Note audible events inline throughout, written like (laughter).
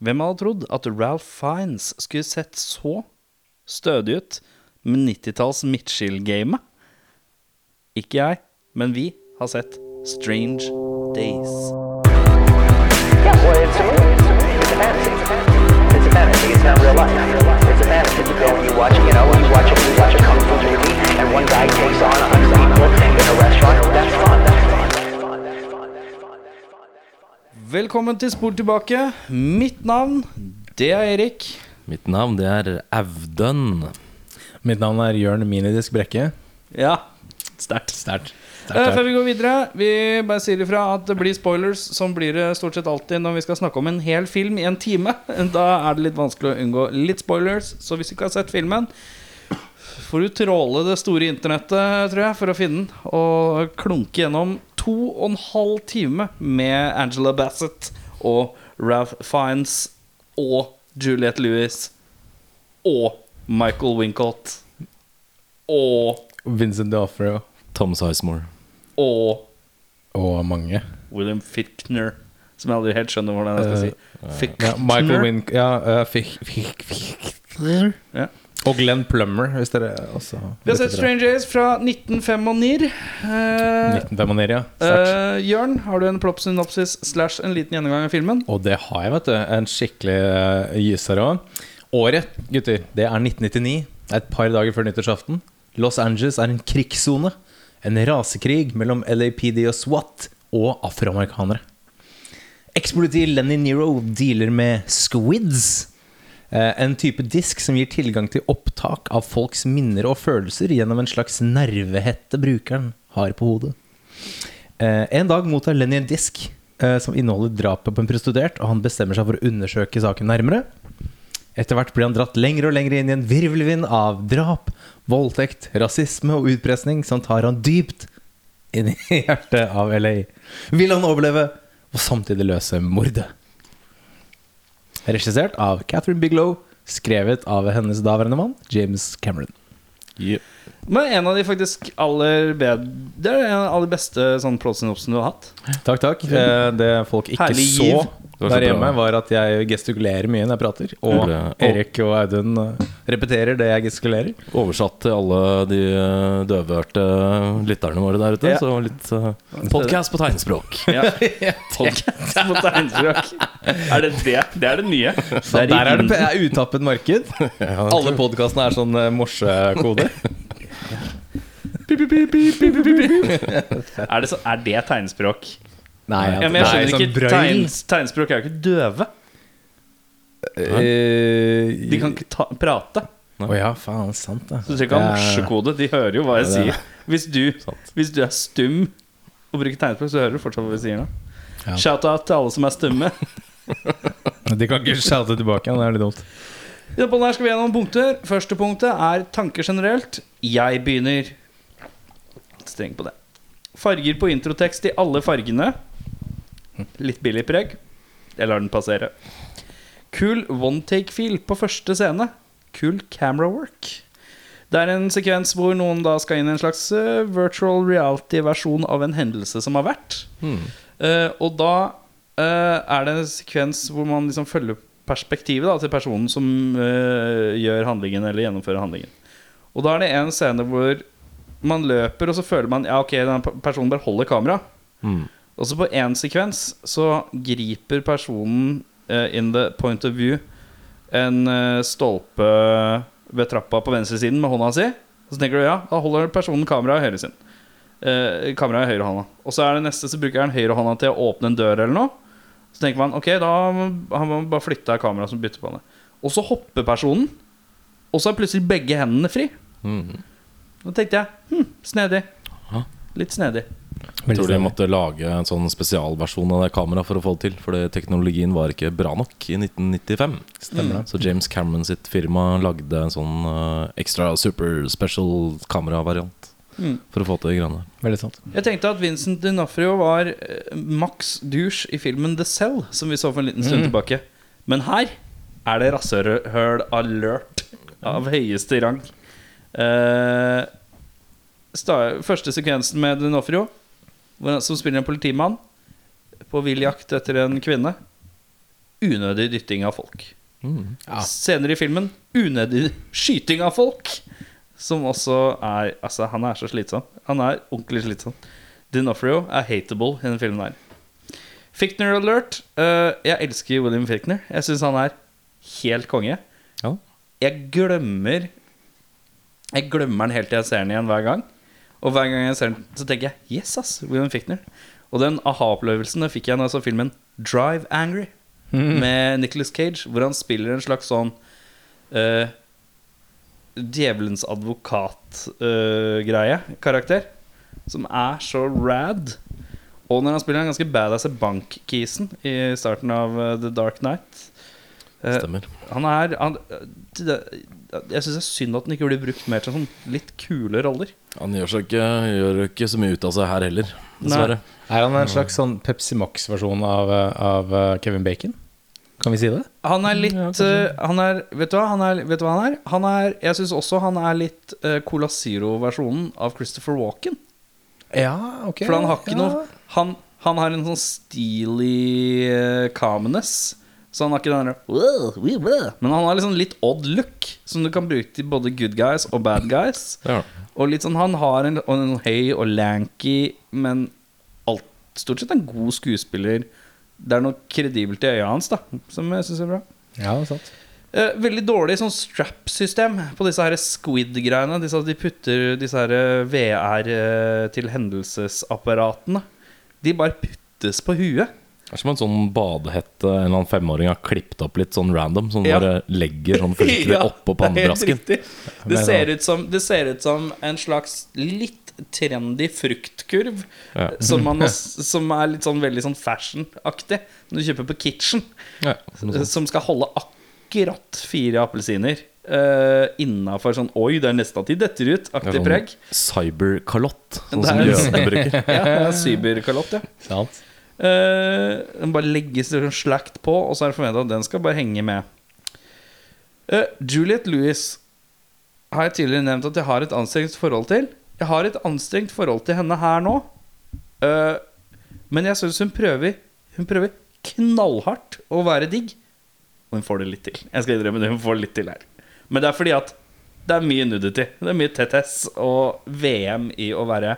Hvem hadde trodd at Ralph Fiennes skulle sett så stødig ut med 90-talls Mitchell-gamet? Ikke jeg, men vi har sett Strange Days. Yeah, well, it's a movie. It's a fantasy. It's a fantasy. It's real life. It's a fantasy. You and you watch, you know, you watch you watch a kung fu movie, and one guy takes on a hundred people in a restaurant. That's fun. Velkommen til Spor tilbake. Mitt navn, det er Erik. Mitt navn det er Audun. Mitt navn er Jørn Minidisk Brekke. Ja, sterkt. Sterkt. Eh, før vi går videre, vi bare sier ifra at det blir spoilers. som blir det stort sett alltid når vi skal snakke om en hel film i en time. (laughs) Da er det litt vanskelig å unngå litt spoilers. Så hvis du ikke har sett filmen, får du tråle det store internettet, tror jeg, for å finne den. Og klunke gjennom to og en halv time med Angela Bassett og Ralph Fiennes og Juliette Lewis og Michael Wincott og Vincent D'Offro Tom Sizemore. og og mange. William Fickner, som jeg aldri helt skjønner hvordan jeg skal si. Fickner. Ja, Michael Win... Ja, uh, Fick, Fick, Fick. Ja. Og Glenn Plummer, hvis dere også Vi har sett Strange Days fra 1995. Uh, 1995, ja. Sterkt. uh, Jørn, har du en plopp-synopsis slash en liten gjennomgang av filmen? Og det har jeg, vet du. En skikkelig uh, gyser òg. Året, gutter, det er 1999. Det er et par dager før nyttårsaften. Los Angeles er en krigssone. En rasekrig mellom LAPD og SWAT og afroamerikanere. Ekspoliti Lenny Nero dealer med squids. Eh, En type disk som gir tilgang til opptak av folks minner og følelser gjennom en slags nervehette brukeren har på hodet. Eh, En dag mottar Lenny en disk eh, som inneholder drapet på en prostituert, og han bestemmer seg for å undersøke saken nærmere. Etter hvert blir han dratt lenger og lenger inn i en virvelvind av drap, voldtekt, rasisme og utpressing som tar han dypt inn i hjertet av LA. Vil han overleve og samtidig løse mordet? Regissert av Catherine Biglow, skrevet av hennes daværende mann, James Cameron. Men en av de faktisk aller bedre Det er en av de aller beste sånn plot-synopsene du har hatt. Takk, takk. Eh, Det folk ikke Herlig så giv. Der hjemme, var at jeg gestikulerer mye når jeg prater. Og. Erik og Audun eh, repeterer det jeg gestikulerer. Oversatt til alle de eh, døvhørte lytterne våre der ute. Ja. Så litt uh, podkast på tegnspråk. (laughs) Ja. Podcast på tegnspråk. Er det det? Det er det nye. Det Så er der er det (laughs) er utappet marked. Alle podkastene er sånn eh, morsekode. (laughs) Er det, så, er det tegnspråk? Nei, Ja, men jeg nei, skjønner sånn ikke brøyl. tegns, Tegnspråk er jo ikke døve. Eh, De kan ikke ta, prate. Å ja, faen, sant det. Så du trenger ikke ha morsekode. De hører jo hva jeg Ja, er sier. Hvis du, (laughs) hvis du er stum og bruker tegnspråk, så hører du fortsatt hva vi sier nå. Ja. Shout-out til alle som er stumme. (laughs) De kan ikke shoute tilbake det er litt dumt. I denne her skal vi gjennom punkter. Første punktet er tanker generelt. Jeg begynner streng på det. Farger på introtekst i alle fargene. Litt billig preg. Jeg lar den passere. Kul one take-fil på første scene. Kul camera work. Det er en sekvens hvor noen da skal inn i en slags eh, virtual reality-versjon av en hendelse som har vært. Eh, og da uh, er det en sekvens hvor man liksom følger perspektivet da, til personen som uh, gjør handlingen eller gjennomfører handlingen. Og da er det en scene hvor man løper, og så føler man Ja, ok, den personen bare holder kamera. Mm. Og så på én sekvens så griper personen uh, in the point of view en uh, stolpe ved trappa på venstresiden med hånda si. Så tenker du ja, da holder personen kameraet i høyre sin. Uh, kameraet i høyre hånda. Og så er det neste så bruker han høyre hånda til å åpne en dør eller noe. Så tenker man ok, da har man bare flytta kameraet som bytter på det. Og så hopper personen, og så er plutselig begge hendene fri. Mm. Da tenkte jeg hm, snedig. Litt snedig. Jeg tror de måtte lage en sånn spesialversjon av det kameraet for å få det til. Fordi teknologien var ikke bra nok i 1995. Stemmer det. Så James Cameron sitt firma lagde en sånn uh, ekstra super special kameravariant Mm. for å få til de greiene der. Sant. Jeg tenkte at Vincent Dinafrio var uh, maks douche i filmen The Cell, som vi så for en liten stund tilbake. Men her er det rasshøl alert av høyeste rang. Uh, første sekvensen med han- som spiller en politimann på vill jakt etter en kvinne. unødig dytting av folk. Mm. Ja. Senere i filmen unødig skyting av folk. Som også er Altså, han er så slitsom. Han er ordentlig slitsom. Dinofrio er hateable i denne filmen her. Fichtner alert. Uh, jeg elsker William Fichtner. Jeg syns han er helt konge. Ja. Jeg glemmer Jeg glemmer den helt til jeg ser den igjen hver gang. Og hver gang jeg ser den, så tenker jeg Yes, ass, William Fichtner. Og den aha-opplevelsen fikk jeg da jeg så filmen Drive Angry med Nicolas Cage, hvor han spiller en slags sånn uh, djevelens advokat-greie, karakter, som er så rad. Og når han spiller en ganske badass bankkisen i starten av uh, The Dark Knight eh, Stemmer. Han er han, det, Jeg syns det er synd at han ikke blir brukt mer til sånn litt kule roller. Han gjør, seg ikke, gjør ikke så mye ut av seg her heller, dessverre. Er han en slags sånn Pepsi Max-versjon av, av uh, Kevin Bacon? Kan vi si det? Han er litt Ja, eh, han er, vet, du hva, han er, vet du hva han er? Han er jeg syns også han er litt uh, Cola Zero-versjonen av Christopher Walken. Ja, ok For han har ikke noe han, han har en sånn steely uh, calmness. Så han har ikke den der. Men han har liksom litt odd look, som du kan bruke til både good guys og bad guys. Ja. Og litt sånn Han har en, en høy og lanky, men alt, stort sett en god skuespiller. Det er noe kredibelt i øya hans, da som jeg syns er bra. Ja, det er sant. Eh, veldig dårlig sånn strap-system på disse her squid-greiene. De putter disse her eh, VR eh, til hendelsesapparatene. De bare puttes på huet. Det er som en sånn badehette en eller annen femåring har klippet opp litt sånn random. Som Ja. bare legger sånn fryktelig (laughs) Ja, oppå det pannebrasken. Det, Det ser, ut som, det ser ut som en slags litt trendy fruktkurv. Ja. Som, man, (laughs) som er litt sånn veldig sånn fashion-aktig. Når du kjøper på Kitchen. Ja. Som skal holde akkurat fire appelsiner. Uh, Innafor sånn Oi, det er nesten at de detter ut. Aktig sånn preg. Cyberkalott, sånn som jødene (laughs) bruker. Ja, er cyberkalott, ja. Sant. Eh, den bare legges slakt på, og så er det forventa at den skal bare henge med. Uh, Juliette Lewis har jeg tidligere nevnt at jeg har et anstrengt forhold til. Jeg har et anstrengt forhold til henne her nå. Uh, men jeg syns hun prøver Hun prøver knallhardt å være digg. Og hun får det litt til. Jeg skal innrømme det, hun får litt til her. Men det er fordi at det er mye nudity. Det er mye tettess og VM i å være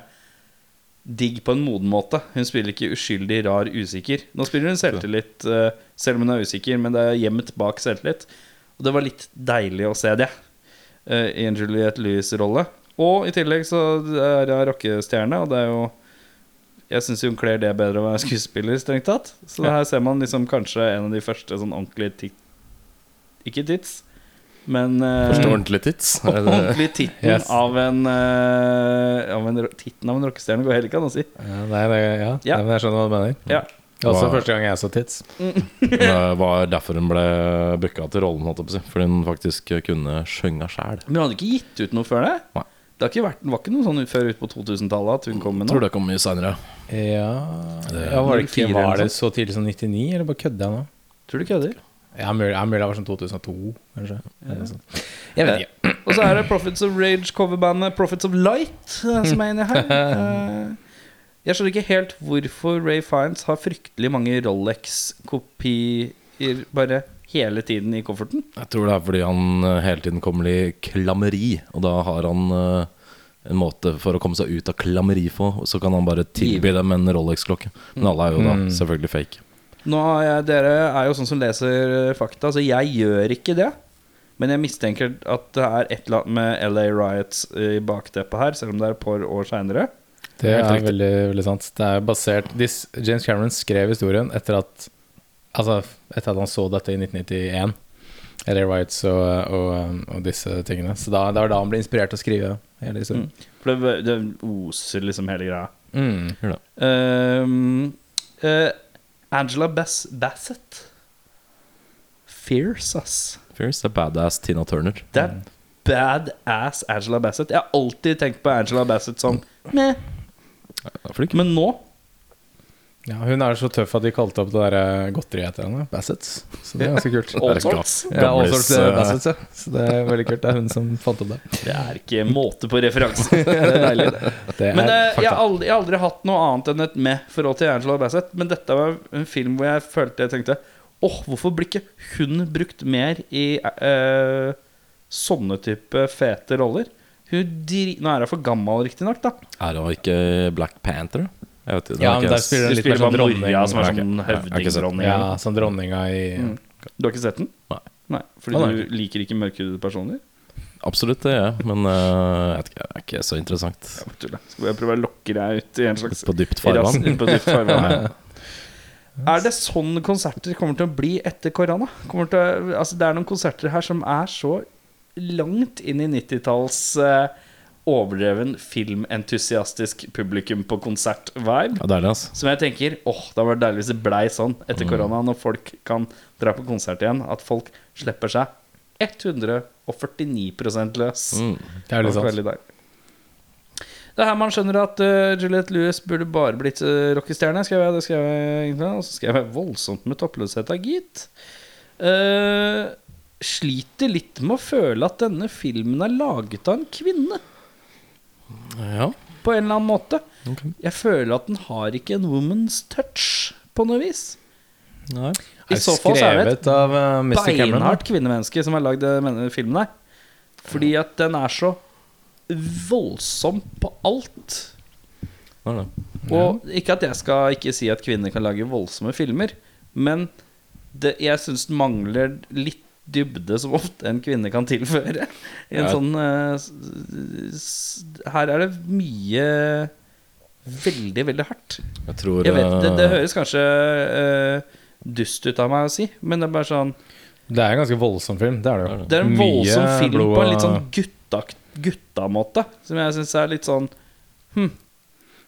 digg på en moden måte. Hun spiller ikke uskyldig, rar, usikker. Nå spiller hun selvtillit, eh, selv om hun er usikker, men det er gjemt bak selvtillit. Og det var litt deilig å se det eh, i en Juliette Lewis-rolle. Og i tillegg så er hun rockestjerne, og det er jo Jeg syns hun kler det bedre å være skuespiller, strengt tatt. Så her ser man liksom kanskje en av de første sånn ordentlige. Ikke tits, men eh, Første ordentlige tits. (laughs) Ordentlig titten Yes. av en, uh, av en Titten av en rockestjerne går heller ikke an å si. Ja, nei, det, ja. Ja. Nei, men jeg skjønner hva du mener. Ja. Det var også første gang jeg så tits. (laughs) Det var derfor hun ble booka til rollen, holdt jeg på å si. Fordi hun faktisk kunne sjønga sjæl. Men hun hadde ikke gitt ut noe før det? Nei. Det har ikke vært, var ikke noe sånn før ut på 2000-tallet at hun kom med Tror noe? det kom mye seinere. Ja, ja Var det ikke Var det så tidlig som 99, eller bare kødder jeg nå? Tror du kødder? Ja, mulig, det var sånn 2002, kanskje. Ja. sånn. Jeg vet ikke. Og så er det Prophets of Rage coverbandet Prophets of Light eh, som er inni her. Eh, Jeg skjønner ikke helt hvorfor Ray Fiends har fryktelig mange Rolex-kopier bare hele tiden i kofferten. Jeg tror det er fordi han eh, hele tiden kommer i klammeri, og da har han eh, en måte for å komme seg ut av klammeri på, og så kan han bare tilby dem en Rolex-klokke. Men alle er jo da Mm. selvfølgelig fake. Nå jeg, Dere er jo sånn som leser eh, fakta, så jeg gjør ikke det. Men jeg mistenker at det er et eller annet med LA Riots i bakteppet her, selv om det er et par år seinere. Det er veldig, veldig sant. Det er basert This, James Cameron skrev historien etter at Altså etter at han så dette i 1991. LA Riots og, og, og disse tingene. Så da, det var da han ble inspirert til å skrive hele historien. For det, det oser liksom hele greia. Mm. uh, det. Angela Bass Bassett. Fierce, ass. Fierce er badass Tina Turner. Det er badass Angela Bassett. Jeg har alltid tenkt på Angela Bassett som meh. Men nå Ja, hun er så tøff at de kalte opp det der eh, godteriet etter henne. Bassets. Så det er ganske kult. Allsorts. Er det Ja, eh, Bassets, ja. Så det er veldig kult. Det er hun som fant opp det. Det er ikke måte på referanser. (laughs) Det er deilig, det. Det er Men eh, jeg, har aldri, jeg har aldri hatt noe annet enn et med forhold til Angela Bassett. Men dette var en film hvor jeg følte jeg tenkte Åh, hvorfor blir ikke hun brukt mer i uh, sånne type fete roller? Hun dri Nå er hun for gammel, riktignok, da. Er hun ikke Black Panther? Jeg vet Ja, men der spiller hun litt spiller mer sånn dronning. Moria, som er sånn jeg høvdingdronning. Ja, sånn dronninga i Mm. Du har ikke sett den? Nei. Nei, Fordi nei. du liker ikke mørkhudede personer? Absolutt det, ja. men uh, jeg vet ikke, det er ikke så interessant. Ja. Skal jeg prøve å lokke deg ut i en slags På dypt farvann. på dypt farvann. (laughs) Er det sånn konserter kommer til å bli etter korona? Å, altså det er noen konserter her som er så langt inn i 90-talls eh, overdreven filmentusiastisk publikum på konsert-vibe. Ja, deilig, altså. Som jeg tenker åh, det hadde vært deilig hvis det blei sånn etter korona, når folk kan dra på konsert igjen. At folk slipper seg 149 løs. Mm. Det er litt sant. veldig deilig. Det er her man skjønner at uh, Juliette Lewis burde bare blitt uh, rockestjerne. Skrev jeg, det skrev jeg. Og så skrev jeg voldsomt med toppløshet av gitt. Uh, sliter litt med å føle at denne filmen er laget av en kvinne. Ja. På en eller annen måte. Okay. Jeg føler at den har ikke en woman's touch, på noe vis. Nei. I så fall så er det et skrevet av uh, Mr. Cameron. beinhardt kvinnemenneske som har lagd filmen her. Fordi at den er så voldsom på alt. Ja. Og ikke at jeg skal ikke si at kvinner kan lage voldsomme filmer, men det, jeg syns den mangler litt dybde som ofte en kvinne kan tilføre. I en Ja. sånn s- Her er det mye veldig, veldig hardt. Jeg tror Jeg vet, det, det eh, høres kanskje uh, dust ut av meg å si, men det er bare sånn Det er en ganske voldsom film. Det er det jo. Det er en Mye voldsom film blod på en litt sånn gutta, gutta-måte, som jeg syns er litt sånn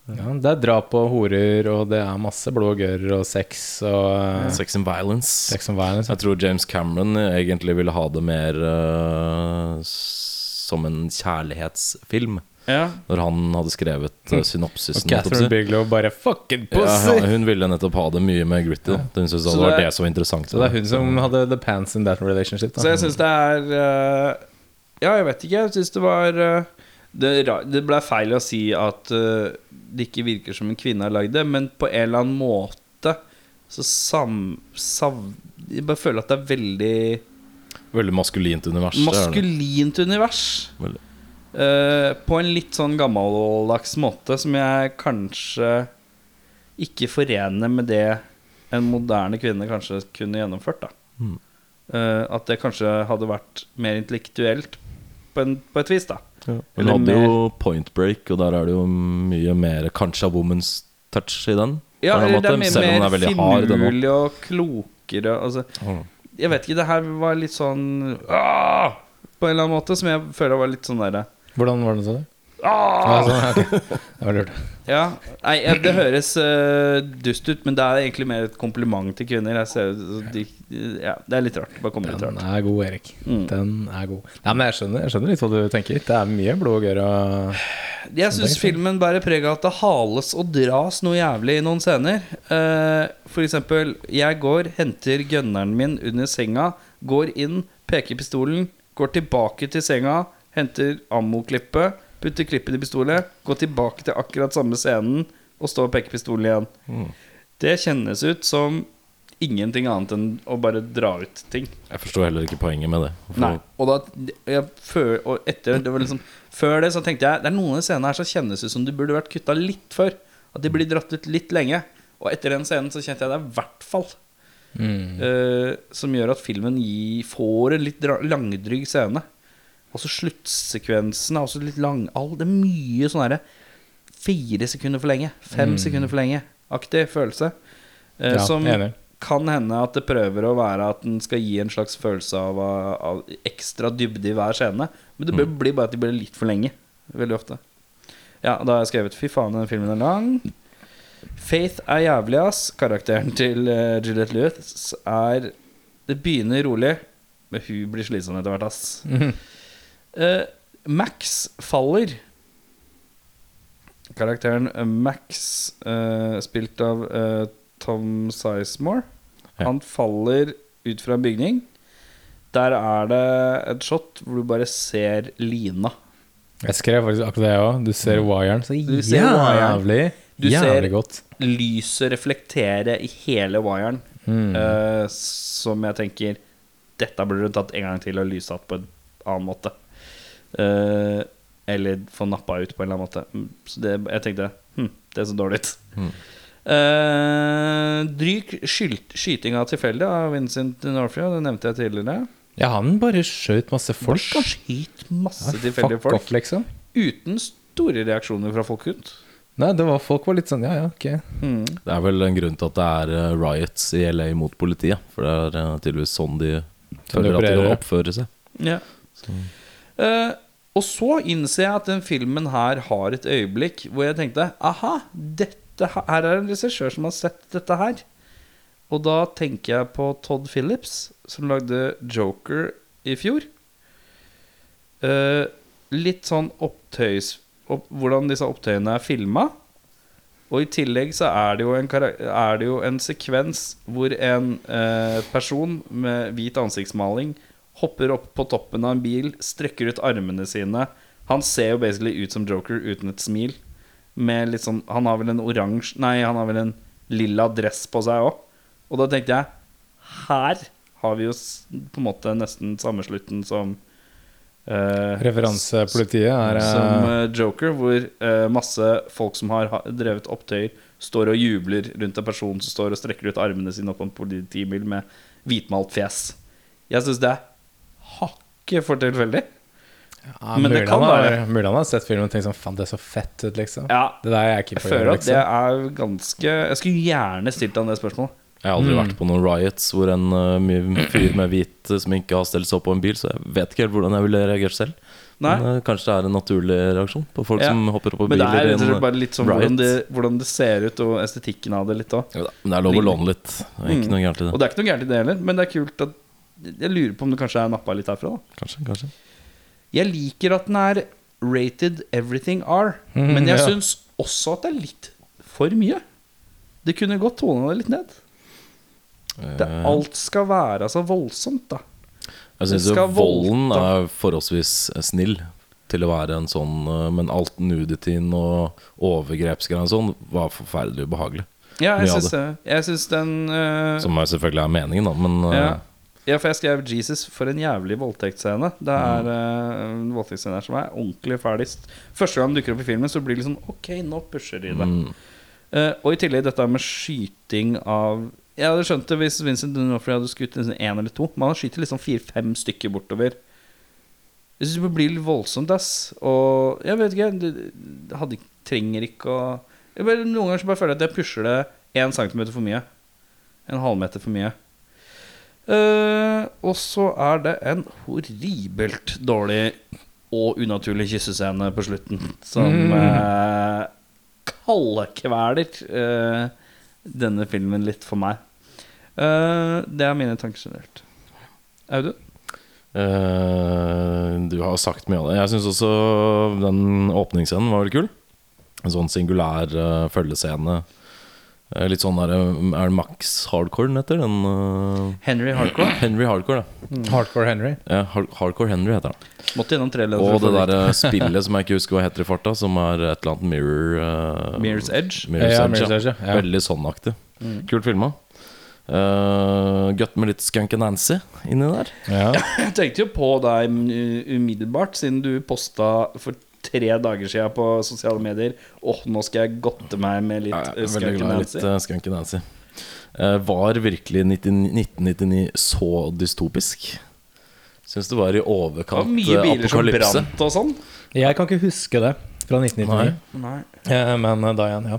ja, Det er drap og horer, og det er masse blod og gørr og sex og uh, Sex and violence. sex and violence. Jeg tror James Cameron egentlig ville ha det mer uh, som en kjærlighetsfilm. Ja. Når han hadde skrevet uh, synopsisen. Og Catherine Bigelow bare fucking pussy! ja, hun ville nettopp ha det mye med gritty. Hun syntes det var det som var interessant. Så det er hun som hadde the pants in that relationship. Da. Så jeg syns det er Ja, jeg vet ikke. Jeg syns det var det, det ble feil å si at uh, det ikke virker som en kvinne har lagd det, men på en eller annen måte så sam... Sav, jeg bare føler at det er veldig Veldig maskulint univers. er maskulint univers. Veldig. Eh, på en litt sånn gammeldags måte som jeg kanskje ikke forener med det en moderne kvinne kanskje kunne gjennomført. da Mm. uh, At det kanskje hadde vært mer intellektuelt på, en, på et vis. da Hun hadde mer- jo Point Break, og der er det jo mye mer kanskje woman's touch i den. Ja, eller det er mye selv mer er finurlig og klokere. Altså, Mm. jeg vet ikke, det her var litt sånn ah, På en eller annen måte som jeg føler var litt sånn derre Hvordan var det, du? Ah, Ja, sånn, okay. Det var lurt. Ja, nei, ja, det høres uh, dust ut, men det er egentlig mer et kompliment til kvinner. Jeg ser, de, ja, det er litt rart. Bare kommer litt Den rart. er god, Erik. Mm. Den er god. Nei, men jeg skjønner, jeg skjønner litt hva du tenker. Det er mye blod og gørr og Jeg syns filmen bærer preg av at det hales og dras noe jævlig i noen scener. Uh, for eksempel, jeg går, henter gunneren min under senga, går inn, peker pistolen, går tilbake til senga, henter ammoklippet, putter klippet i pistolet, gå tilbake til akkurat samme scenen og stå og peke pistolen igjen. Mm. Det kjennes ut som ingenting annet enn å bare dra ut ting. Jeg forstår heller ikke poenget med det. For, Nei. Og, da, jeg, før, og etter det var liksom, Før det så tenkte jeg Det er noen av scenene her som kjennes ut som de burde vært kutta litt før. At de blir dratt ut litt lenge. Og etter den scenen så kjente jeg det i hvert fall eh, Som gjør at filmen gi, får en litt dra- langdrygg scene. Også sluttsekvensen er også litt lang. All, det er mye sånn herre fire sekunder for lenge, fem sekunder for lenge-aktig følelse. eh, Ja, som enig. kan hende at det prøver å være at den skal gi en slags følelse av, av ekstra dybde i hver scene. Men det blir- blir bare at de blir litt for lenge. Veldig ofte. Ja, da har jeg skrevet 'fy faen, den filmen er lang'. Faith er jævlig, ass. Karakteren til uh, Juliette Lewis er Det begynner rolig, men hun blir slitsom etter hvert, ass. Eh, Max faller. Karakteren eh, Max, uh, spilt av uh, Tom Sizemore, Ja. han faller ut fra en bygning. Der er det et shot hvor du bare ser lina. Jeg skrev faktisk akkurat det òg. Du ser wiren så Du ser jævlig Du Jævlig ser- Lyset reflektere i hele wiren eh, som jeg tenker Dette burde du tatt en gang til og lyssatt på en annen måte. Eh, eller få nappa ut på en eller annen måte. Mm, Så det, jeg tenkte hm, det så dårlig ut. Uh, dryg skylt, skyting av tilfeldig av Vincent D'Onofrio, det nevnte jeg tidligere. Ja, han bare skjøt masse folk. Han Skyt masse Ja, tilfeldige folk. off, liksom. Uten store reaksjoner fra folk rundt. Nei, det var, folk var litt sånn Ja, ja, ok. Det er vel en grunn til at det er eh, riots i LA mot politiet. For det er tydeligvis sånn de føler at de kan oppføre seg. Ja. Eh, og så innser jeg at den filmen her har et øyeblikk hvor jeg tenkte Aha, dette her her er en regissør som har sett dette her. Og da tenker jeg på Todd Phillips, som lagde Joker i fjor. Eh, litt sånn opptøys opp, Hvordan disse opptøyene er filma. Og i tillegg så er det jo en, er det jo en sekvens hvor en eh, person med hvit ansiktsmaling hopper opp på toppen av en bil, strekker ut armene sine. Han ser jo basically ut som Joker uten et smil. Med litt sånn Han har vel en oransje Nei, han har vel en lilla dress på seg òg. Og da tenkte jeg Her har vi jo på en måte nesten samme slutten som uh, Referansepolitiet er som uh, Joker, hvor masse folk som har ha- drevet opptøyer, står og jubler rundt en person som står og strekker ut armene sine opp på en politibil med hvitmalt fjes. Jeg syns det er hakket for tilfeldig. ja, men det kan være. Mulig han har sett filmen og tenkt sånn Faen, det er så fett ut, liksom. Ja, Det der er jeg ikke jeg på. føler at det liksom. er ganske Jeg skulle gjerne stilt han det spørsmålet. Jeg har aldri vært på noen riots hvor en uh, fyr med hvit som sminke har stelt seg opp på en bil, så jeg vet ikke helt hvordan jeg ville reagert selv. Nei. Men uh, kanskje det er en naturlig reaksjon på folk Ja. som hopper opp på Men det biler er og bare litt sånn hvordan det, hvordan det ser ut, og estetikken av det litt òg. Ja, Men det er lov å låne litt. Det er ikke Mm. noe gærent i Og det. det er ikke noe gærent i det heller, men det er kult at Jeg lurer på om det kanskje er nappa litt herfra, da. Kanskje, kanskje. Jeg liker at den er rated everything R, Mm, men jeg ja. syns også at det er litt for mye. Det kunne godt tone det litt ned. Det, Eh, alt skal være så voldsomt, da. Jeg syns jo skal volden voldta. er forholdsvis snill til å være en sånn uh, Men alt nudityen og overgrepsgreier og sånn var forferdelig ubehagelig. Ja, jeg Mye av syns det. Jeg syns den eh, Som er selvfølgelig er meningen, da, men uh, ja. Ja, for jeg skrev 'Jesus' for en jævlig voldtektsscene. Det er eh, en voldtektsscene som er ordentlig ferdig. Første gang den dukker opp i filmen, så blir det liksom Ok, nå pusher de det. mm, Uh, og i tillegg dette med skyting av Jeg hadde skjønt det hvis Vincent D'Onofrio hadde skutt én eller to. Men han skyter liksom fire-fem stykker bortover. Jeg syns det blir litt voldsomt, ass. Og jeg vet ikke det hadde, Trenger ikke å jeg bare, Noen ganger så bare føler jeg at jeg pusher det én centimeter for mye. En halvmeter for mye. Eh, og så er det en horribelt dårlig og unaturlig kyssescene på slutten som eh, kaldkveler uh, denne filmen litt for meg. Uh, det er mine tanker generelt. Audun? Eh, du har sagt mye av det. Jeg syns også den åpningsscenen var veldig kul. En sånn singulær uh, følgescene. Eh, litt sånn der, eh, Er det Max Hardcore den heter? Den, uh... Henry Hardcore. (clears throat) Henry Hardcore, da. Hardcore Henry. Ja, hard Hardcore Henry heter han. Måtte gjennom tre. Og det der eh, (laughs) spillet som jeg ikke husker hva heter i farta, som er et eller annet Mirror uh... Mirror's Edge. Mirror's Ja, Edge, Mirror's ja. Edge, ja. Veldig sånnaktig. Mm. Kult filma. Uh, Godt med litt Skunk and Nancy inni der. Ja. (laughs) Jeg tenkte jo på deg mm, umiddelbart, siden du posta for tre dager siden på sosiale medier Åh, nå skal jeg godte meg med litt Ja, glad i litt uh, Skunk Nancy. Uh, var virkelig 90 1999 så dystopisk? Syns det var i overkant mye biler apokalypse. som apokalypse. brant og sånn. Jeg kan ikke huske det fra 1999. Nei. Eh, Men eh, da igjen, ja.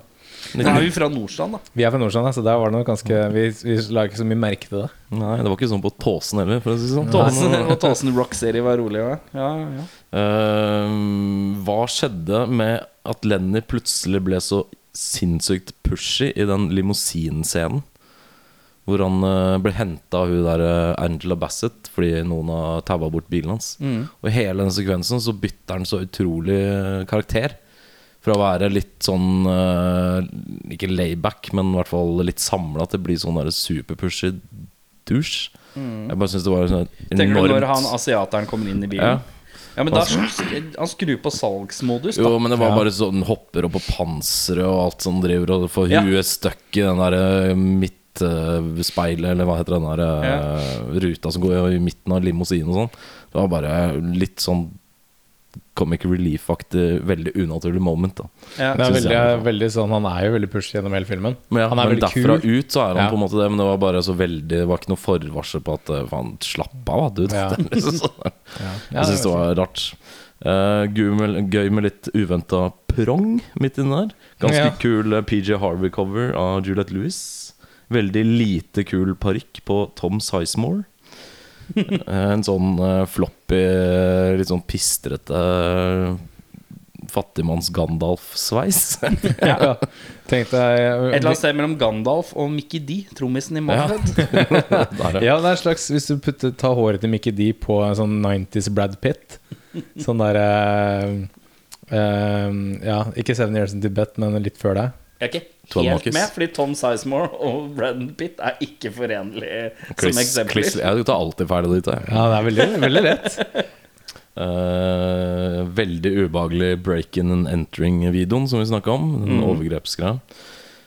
Nå er vi fra Nordstrand, da. Vi er fra Nordstrand, så der var det noe ganske Vi, vi la ikke så mye merke til det. Nei, det var ikke sånn på Tåsen heller, for å si det sånn. Tåsen, og Tåsen Rock Serie var rolig. Ja. Ja, ja. Uh, hva skjedde med at Lenny plutselig ble så sinnssykt pushy i den limousinscenen? Hvor han uh, ble henta av hun der eh, Angela Bassett fordi noen har taua bort bilen hans. Og i hele den sekvensen så bytter han så utrolig eh, karakter. Fra å være litt sånn eh, Ikke layback, men i hvert fall litt samla til å bli sånn superpushy douche. Jeg bare syns det var sånn enormt Tenker du når han asiateren kommer inn i bilen? Ja. Ja, men da Han skrur på salgsmodus, da. Jo, men det var bare sånn hopper opp på panseret og alt som driver og får Ja. stuck i den der eh, midtspeilet, eller hva heter den der ja. ruta som går i midten av limousinen og sånn. Det var bare litt sånn comic relief-aktig, veldig unaturlig moment. da Ja. Det er veldig, veldig sånn, Han er jo veldig pushy gjennom hele filmen. Men, ja, han er men derfra kul. ut så er han Ja. på en måte det, men det var bare så veldig Det var ikke noe forvarsel på at eh, faen, slapp av, du. Ja. (laughs) Liksom sånn. Ja. Jeg syns det var rart. Uh, gøy, med, gøy med litt uventa prong midt inni der. Ganske Ja. kul eh, PJ Harvey-cover av Juliette Lewis. Veldig lite kul parykk på Tom Sizemore. Eh, en sånn uh, floppy, eh, litt sånn pistrete fattigmanns-Gandalf-sveis. (laughs) ja. Tenkte Et jeg eller annet sted mellom Gandalf og Mickey D, trommisen i Ja. (laughs) Ja. Ja, det er en slags Hvis du putter, tar håret til Mickey D på en sånn 90s Brad Pitt Sånn derre uh, uh, Ja, ikke Seven Years in Tibet, men litt før det. Jeg er ikke helt Monkeys. med, fordi Tom Sizemore og Brad Pitt er ikke forenlige som eksempler. Chris, jeg tar alltid feil av de to. Ja, det er veldig, veldig lett. uh, (laughs) veldig ubehagelig break-in and entering-videoen som vi snakka om. Den overgrepsgreia.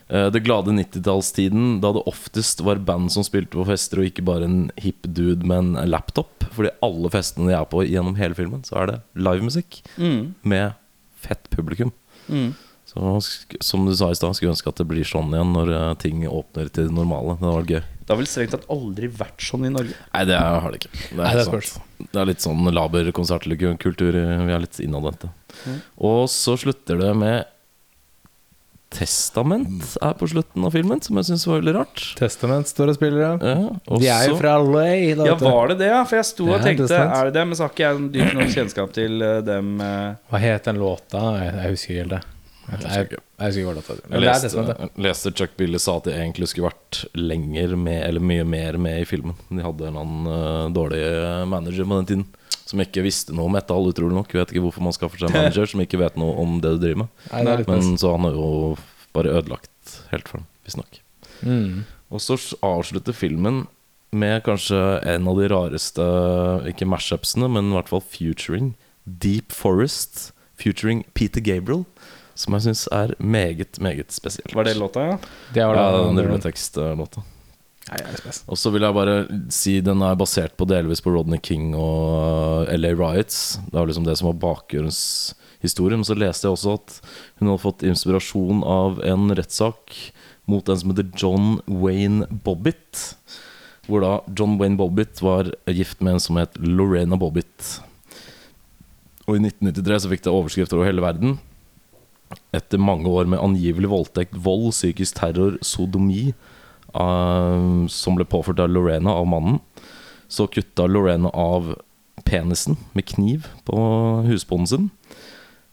Uh, det glade 90-tallstiden, da det oftest var band som spilte på fester, og ikke bare en hip dude med en laptop. Fordi alle festene de er på gjennom hele filmen, så er det livemusikk Mm. med fett publikum. Mm. Så som du sa i stad, skulle ønske at det blir sånn igjen når eh, ting åpner til det normale. Det hadde vært gøy. Det har vel strengt tatt aldri vært sånn i Norge. Nei, det har det ikke. Det er, Nei, det er, det er litt sånn laber konsertkultur. Vi er litt innadvendte. Og så slutter det med Testament er på slutten av filmen, som jeg syns var veldig rart. Testament står og spiller, ja. Ja, De er jo fra LA. Da, Ja, var det det, ja? For jeg sto og Ja, tenkte Testament. er. Det det? Men så har ikke jeg dypt nok kjennskap til eh, dem. eh. Hva het den låta? Jeg husker ikke helt det. Jeg, jeg, jeg husker ikke hva låta Jeg det leste, Chuck Billy sa at de egentlig skulle vært lenger med, eller mye mer med i filmen. De hadde en annen uh, dårlig eh, manager på den tiden som ikke visste noe om Metal, utrolig nok. Vet ikke hvorfor man skaffer seg manager som ikke vet noe om det du driver med. Nei, Men så han har jo bare ødelagt helt for dem, visstnok. Mm. Og så avslutter filmen med kanskje en av de rareste Ikke mashupsene, men i hvert fall futuring. Deep Forest. futuring Peter Gabriel. Som jeg syns er meget, meget spesielt. Var det låta, ja? Det var Ja, den det- rulletekstlåta. Er. Og så vil jeg bare si den er basert på delvis på Rodney King og LA Riots. Det var liksom det som var bakgjørens historie. Men så leste jeg også at hun hadde fått inspirasjon av en rettssak mot en som heter John Wayne Bobbitt. Hvor da John Wayne Bobbitt var gift med en som het Lorena Bobbitt. Og i 1993 så fikk det overskrifter over hele verden. Etter mange år med angivelig voldtekt, vold, psykisk terror, sodomi uh, som ble påført av Lorena av mannen, så kutta Lorena av penisen med kniv på husbonden sin.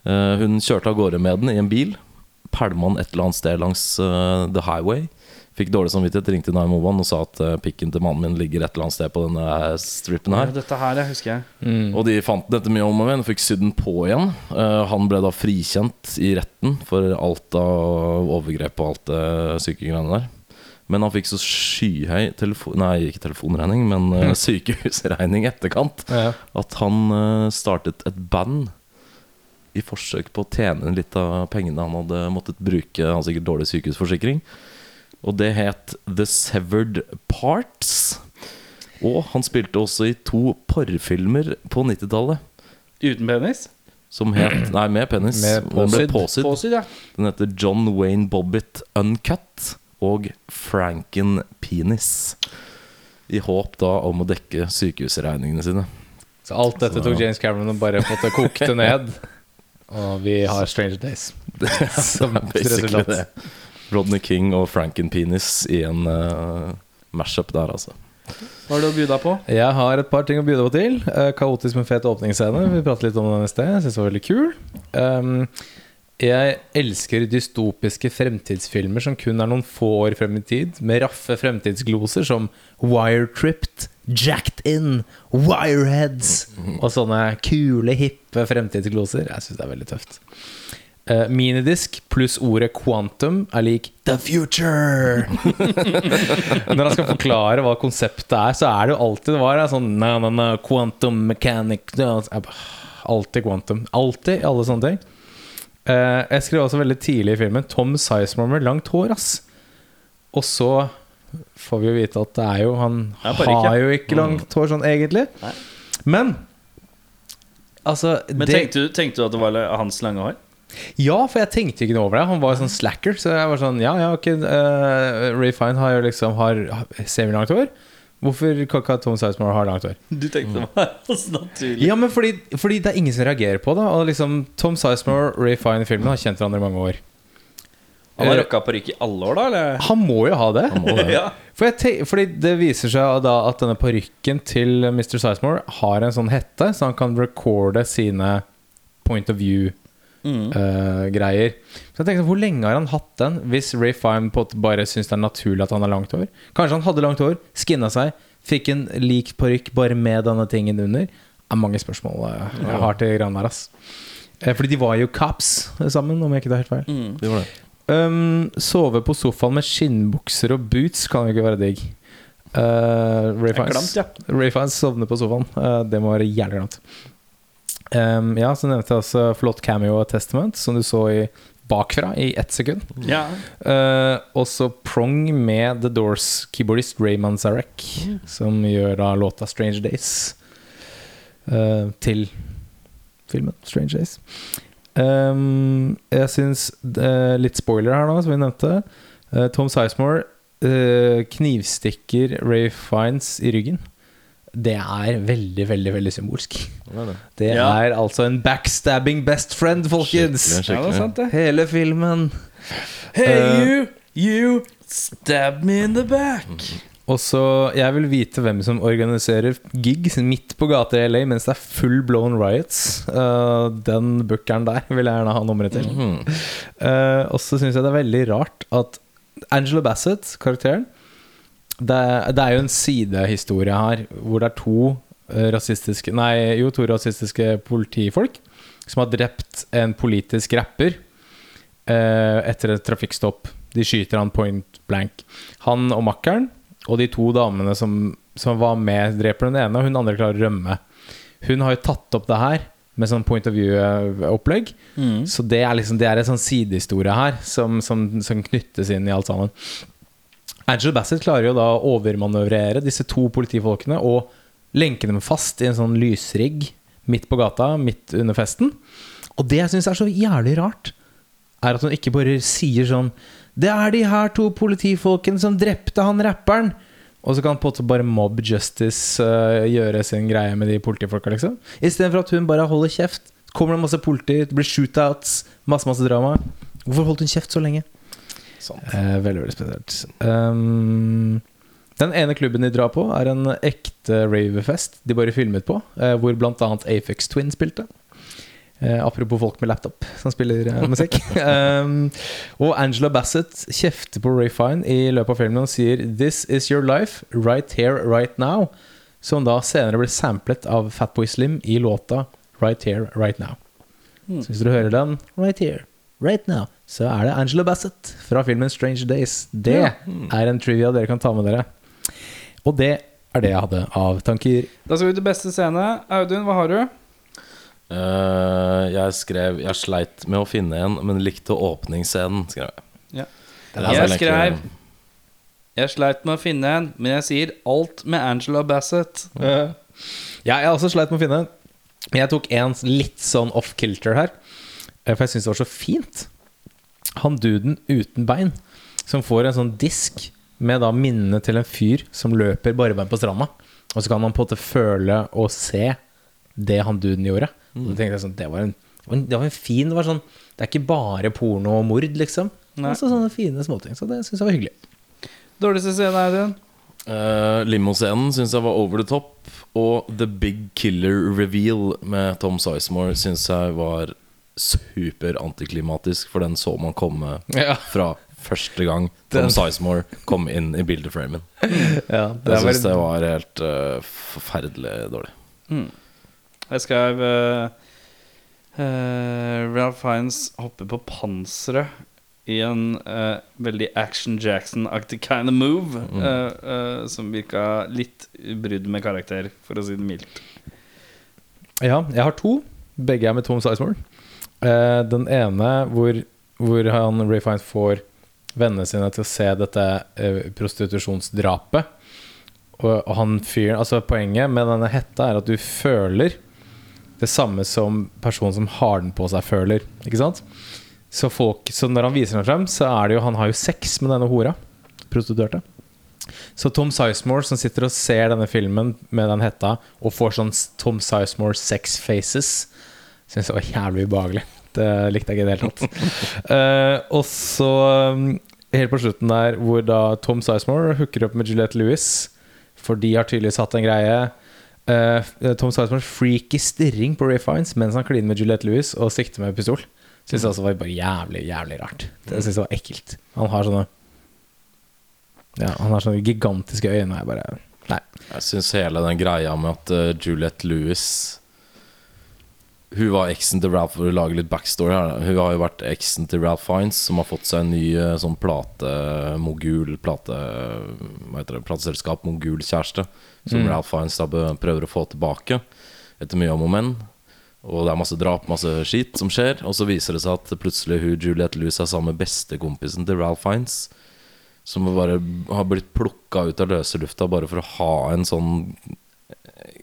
Uh, hun kjørte av gårde med den i en bil. Pælma den et eller annet sted langs uh, The Highway. Fikk dårlig samvittighet, ringte 911 og sa at eh, pikken til mannen min ligger et eller annet sted på denne strippen her. Ja, Dette her jeg husker jeg. Mm. Og de fant dette mye om og og fikk sydd den på igjen. Uh, han ble da frikjent i retten for alt av overgrep og alt det syke greiene der. Men han fikk så skyhøy telefon... Nei, ikke telefonregning, men uh, (laughs) sykehusregning i etterkant Ja. at han uh, startet et band i forsøk på å tjene litt av pengene han hadde måttet bruke. Han sikkert dårlig sykehusforsikring. Og det het The Severed Parts. Og han spilte også i to porrfilmer på 90-tallet. Uten penis? Som het (clears throat) Nei, med penis. Med Den påsyd. påsydd. påsydd. Påsydd, ja. Den heter John Wayne Bobbitt Uncut og Franken Penis. I håp da om å dekke sykehusregningene sine. Så alt dette tok James Cameron og bare fått det kokte ned. (laughs) Og vi har Stranger Days som Basically resultat. Rodney King og Franken Penis i en uh, mashup der, altså. Hva har du å bjuda på? Jeg har et par ting å by deg på til. Uh, kaotisk, men fet åpningsscene. Vi pratet litt om den i sted. Jeg synes det var veldig kul. Um, jeg elsker dystopiske fremtidsfilmer som kun er noen få år frem i tid, med raffe fremtidsgloser som Wiretripped, Jacked In, Wireheads og sånne kule, hippe fremtidsgloser. Jeg syns det er veldig tøft. Eh, minidisk pluss ordet quantum er lik the future. (laughs) Når han skal forklare hva konseptet er, så er det jo alltid det var sånn na, na, na, quantum mechanic na, Alltid quantum. Alltid i alle sånne ting. Uh, jeg skrev også veldig tidlig i filmen Tom Sizemore med langt hår, ass. Og så får vi jo vite at det er jo Han er har jo ikke langt hår sånn egentlig. Nei. Men Altså Men det, tenkte, du, tenkte du at det var hans lange hår? Ja, for jeg tenkte ikke noe over det. Han var jo sånn slacker. Så jeg var sånn Ja, ja, ok uh, Ray Fine har jo liksom har semilangt hår. Hvorfor kan ikke Tom Sizemore ha langt hår? Du tenkte meg (laughs) naturlig? Ja, men fordi, fordi det er ingen som reagerer på det. Og liksom Tom Sizemore og Ray Fine i filmen har kjent hverandre i mange år. Han har rocka parykk i alle år, da? Eller? Han må jo ha det. må det. (laughs) ja. For fordi det viser seg da at denne parykken til Mr. Sizemore har en sånn hette, så han kan recorde sine point of Mm. view-greier. så jeg tenkte, hvor lenge har han hatt den, hvis Ray måte bare syns det er naturlig at han har langt hår? Kanskje han hadde langt hår, skinna seg, fikk en lik parykk bare med denne tingen under? Det er mange spørsmål eh, jeg har til Gran her, ass. Eh, Fordi de var jo cops sammen, om jeg ikke tar helt feil. Mm. Det var det. Um, sove på sofaen med skinnbukser og boots kan jo ikke være digg. Uh, Ray Fines, ja. Ray sovner på sofaen. Uh, det må være jævlig glemt. Um, ja, så nevnte jeg også flott cameo av Testament, som du så i bakfra i ett sekund. ja. Uh, også Prong med The Doors-keyboardist Raymond Zarek, som gjør da låta 'Strange Days' uh, til filmen 'Strange Days'. Um, jeg syns uh, Litt spoiler her nå, som vi nevnte. Uh, Tom Sizemore uh, knivstikker Ray Fiennes i ryggen. Det er veldig, veldig veldig symbolsk. Det var det. Det Ja. er altså en backstabbing best friend, folkens! Skikkelig, ja, det er skikkelig. sant, det. Hele filmen. Hey, Eh, you! You stab me in the back. Og så Jeg vil vite hvem som organiserer gigs midt på gata i LA mens det er full blown riots. Uh, den bookeren der vil jeg gjerne ha nummeret til. Uh, og så syns jeg det er veldig rart at Angela Bassett, karakteren det, det er jo en sidehistorie her hvor det er to uh, rasistiske Nei, jo, to rasistiske politifolk som har drept en politisk rapper eh, etter et trafikkstopp. De skyter han point blank. Han og makkeren og de to damene som, som var med, dreper den ene, og hun andre klarer å rømme. Hun har jo tatt opp det her med sånn point of view-opplegg. Mm. Så det er liksom Det er en sånn sidehistorie her som, som, som knyttes inn i alt sammen. Angela Bassett klarer jo da å overmanøvrere disse to politifolkene og lenke dem fast i en sånn lysrigg midt på gata, midt under festen. Og det jeg syns er så jævlig rart, er at hun ikke bare sier sånn Det er de her to politifolkene som drepte han rapperen. Og så kan på en måte bare mob justice uh, gjøre sin greie med de politifolka, liksom. Istedenfor at hun bare holder kjeft. Kommer det masse politi, det blir shootouts, masse masse drama. Hvorfor holdt hun kjeft så lenge? Sant. Eh, veldig, veldig spesielt. Um, den ene klubben de drar på, er en ekte ravefest de bare filmet på, eh, hvor bl.a. Afex Twin spilte. Eh, apropos folk med laptop som spiller eh, musikk. um, (laughs) og Angela Bassett kjefter på Ray Fine i løpet av filmen og sier 'This is your life, right here, right now'. Som da senere ble samplet av Fatboy Slim i låta 'Right Here, Right Now'. Så hvis dere hører den 'Right Here, Right Now', så er det Angela Bassett fra filmen 'Strange Days'. Det er en trivia dere kan ta med dere. Og det er det jeg hadde av tanker. Da skal vi til beste scene. Audun, hva har du? Uh, jeg skrev Jeg sleit med å finne en, men likte åpningsscenen. Skrev jeg. Ja. Jeg skrev Jeg sleit med å finne en, men jeg sier alt med Angela Bassett. Ja, jeg har også sleit med å finne en. Men jeg tok en litt sånn off-kilter her. eh, For jeg syns det var så fint. Han duden uten bein som får en sånn disk med da minnene til en fyr som løper barbeint på stranda. Og så kan man på en måte føle og se det han duden gjorde. Og så tenkte jeg sånn, det var en, det var en, fin Det var sånn Det er ikke bare porno og mord, liksom. Nei. Altså sånne fine småting. Så det syns jeg var hyggelig. Dårligste scene, Audun? Uh, Limoscenen syns jeg var over the top. Og The Big Killer Reveal med Tom Sizemore syns jeg var super antiklimatisk, for den så man komme Ja, fra første gang Tom Sizemore kom inn i bildeframen. ja Jeg syns det var helt uh, forferdelig dårlig. Mm. Jeg skrev uh, Ralph Fiennes hopper på panseret i en uh, veldig Action Jackson-aktig kind of move. eh, eh, som virka litt brudd med karakter, for å si det mildt. Ja, jeg har to. Begge er med Tom Sizemore. Eh, den ene hvor, hvor han Ray får vennene sine til å se dette eh, prostitusjonsdrapet. Og, han fyren Altså, poenget med denne hetta er at du føler det samme som personen som har den på seg, føler. Ikke sant? Så, folk, så når han viser den frem, så er det jo Han har jo sex med denne hora. Prostituerte. Så Tom Sizemore som sitter og ser denne filmen med den hetta, og får sånn Tom Sizemore sex faces, syns det var jævlig ubehagelig. Det likte jeg ikke i det hele tatt. uh, (laughs) og så, um, helt på slutten der, hvor da Tom Sizemore hooker opp med Juliette Lewis, for de har tydeligvis hatt en greie. Uh, Tom Sizemore freaky stirring på Ray Fiends mens han kliner med Juliette Lewis og sikter med pistol. Syns jeg også var bare jævlig, jævlig rart. Det syns jeg var ekkelt. Han har sånne Ja, han har sånne gigantiske øyne. Jeg bare Nei. Jeg syns hele den greia med at uh, Juliette Lewis Hun var eksen til Ralph For å lage litt backstory her. Hun har jo vært eksen til Ralph Fiennes Som har fått seg en ny uh, sånn platemogul Plate, hva heter det, plateselskap Mogul-kjæreste Som Mm. Ralph Fiennes da prøver å få tilbake Etter mye om og men Og det er masse drap, masse skit som skjer Og så viser det seg at plutselig hun Juliette Lewis Er sammen med bestekompisen til Ralph Fiennes som bare har blitt plukka ut av løse lufta bare for å ha en sånn eh,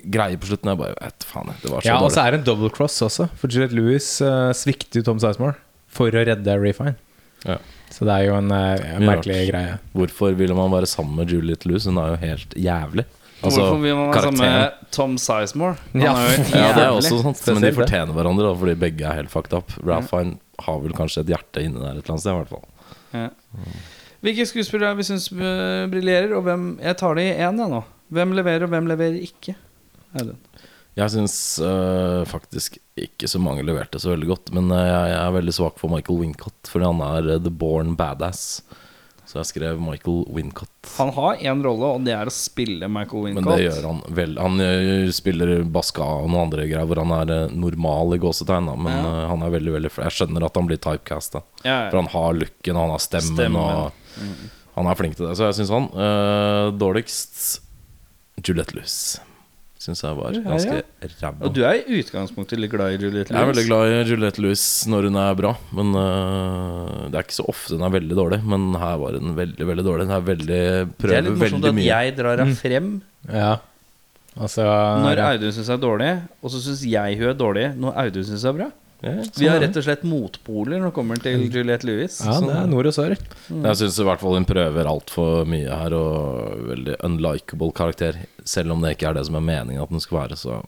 greie på slutten. Jeg bare vet faen, det var så Ja, og så er det en double cross også. For Juliette Lewis uh, svikter jo Tom Sizemore for å redde Refine. Ja. Så det er jo en, uh, merkelig rart. greie. Hvorfor ville man være sammen med Juliette Lewis? Hun er jo helt jævlig. Altså, Hvorfor vil man være sammen med Tom Sizemore? Han Ja. er jo helt (laughs) Ja, det er også sant, men de fortjener hverandre, da, fordi begge er helt fucked up. Refine Fiennes har vel kanskje et hjerte inni der et eller annet sted, i hvert fall. Ja. Hvilke skuespillere vi syns uh, briljerer, og hvem Jeg tar det i én, jeg nå. Hvem leverer, og hvem leverer ikke? Audun. Jeg syns uh, faktisk ikke så mange leverte så veldig godt. Men øh, jeg, jeg er veldig svak for Michael Wincott, fordi han er øh, the born badass. Så jeg skrev Michael Wincott. Han har én rolle, og det er å spille Michael Wincott. Men det gjør han vel. Han spiller Baska og noen andre greier hvor han er normal i gåsetegn. Men Ja. han er veldig, veldig Jeg skjønner at han blir typecasta. Ja, For han har looken, han har stemmen, Stemmen. og han er flink til det. Så jeg syns han. øh, dårligst Juliette Lewis. Syns jeg var Ja, ja. ganske ræva. Og du er i utgangspunktet litt glad i Juliette Jeg er veldig glad i Juliette Lewis når hun er bra, men uh, det er ikke så ofte hun er veldig dårlig. Men her var hun veldig, veldig dårlig. Hun er veldig Det er litt morsomt at mye. jeg drar henne frem Ja. Altså når ja. Audun syns er dårlig, og så syns jeg hun er dårlig når Audun syns er bra. Ja, Vi sånn har er rett og slett motpoler når det kommer til Juliette Lewis. ja, det er nord og sør. Jeg syns i hvert fall hun prøver altfor mye her, og veldig unlikable karakter. Selv om det ikke er det som er meningen at den skal være, så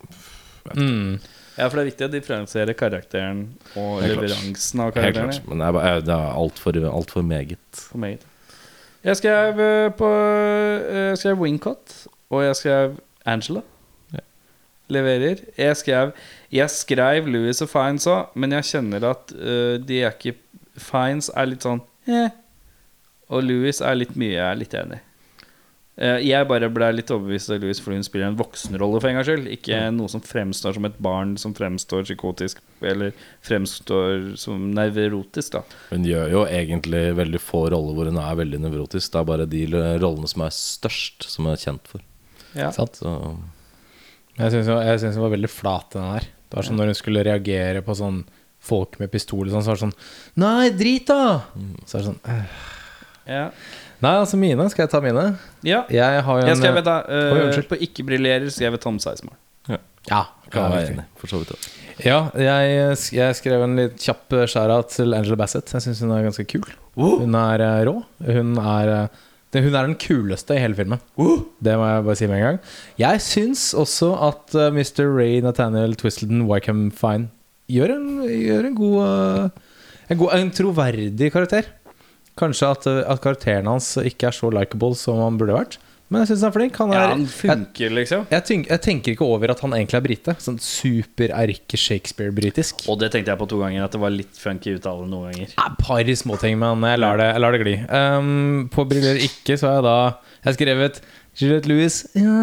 Mm. Ja, for det er viktig å differensiere karakteren og leveransen av Helt karakterene. klart. Men det er, bare- det er altfor alt for meget. For meget. Jeg skrev eh, på eh, Jeg skrev Wincott, og jeg skrev Angela. Ja. Leverer. Jeg skrev Jeg skrev Louis og Fines òg, men jeg kjenner at uh, de er ikke Fines er litt sånn eh. Og Louis er litt mye. Jeg er litt enig. Uh, jeg bare ble litt overbevist av Louis fordi hun spiller en voksenrolle for en gangs skyld. Ikke noe som fremstår som et barn som fremstår psykotisk, eller fremstår som nevrotisk, da. Hun gjør jo egentlig veldig få roller hvor hun er veldig nevrotisk. Det er bare de rollene som er størst, som hun er kjent for. Ja. Sant. Så Jeg syns hun var veldig flat, den her. Det var sånn når hun skulle reagere på sånn folk med pistol, sånn, så var det sånn Nei, drit, da! Så er det sånn øh. Ja. Nei, altså mine. Skal jeg ta mine? ja. Jeg har jo en Jeg skrev da eh, Oi, unnskyld. På ikke briljerer skrev jeg Tom Seismar. Ja, ja, jeg være enig, for så vidt. ja. Jeg, jeg skrev en litt kjapp skjæra til Angela Bassett. Jeg syns hun er ganske kul. Hun er eh, rå. Hun er, eh, hun er den kuleste i hele filmen. Det må jeg bare si med en gang. Jeg syns også at uh, Mr. Ray Nathaniel Twistleton Wycombe Fine gjør en, gjør en god eh, En, god, en troverdig karakter. Kanskje at, eh, at karakteren hans ikke er så likeable som han burde vært. Men jeg syns han er flink. Han er, Ja, han funker, liksom. jeg, tenk, jeg tenker ikke over at han egentlig er brite. Sånn super-erke Shakespeare-britisk. Og det tenkte jeg på to ganger, at det var litt funky uttale noen ganger. Et par småting, men jeg lar det, jeg lar det gli. Um, på Briller ikke så har jeg da Jeg har skrevet Juliette Lewis ja.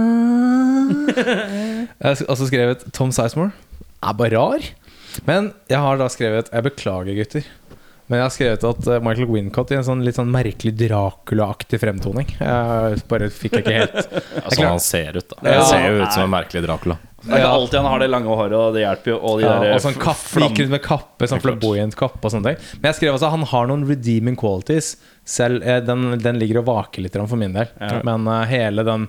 (laughs) Jeg har også skrevet Tom Sizemore. Er bare rar. Men jeg har da skrevet Jeg beklager, gutter. Men jeg har skrevet at eh, Michael Wincott i en sånn litt sånn merkelig Dracula-aktig fremtoning. Jeg bare fikk jeg ikke helt (laughs) Altså, han ser ut, da. Ja. Han ser jo ut som en merkelig Dracula. Det er ikke alltid han har det lange håret, og det hjelper jo. Og de Ja, der og sånn f- kappe, gikk rundt med kappe, sånn flamboyant kappe og sånne ting. Men jeg skrev også at han har noen redeeming qualities. Selv, eh, den, den ligger og vaker litt for min del. Ja. Men uh, hele, den,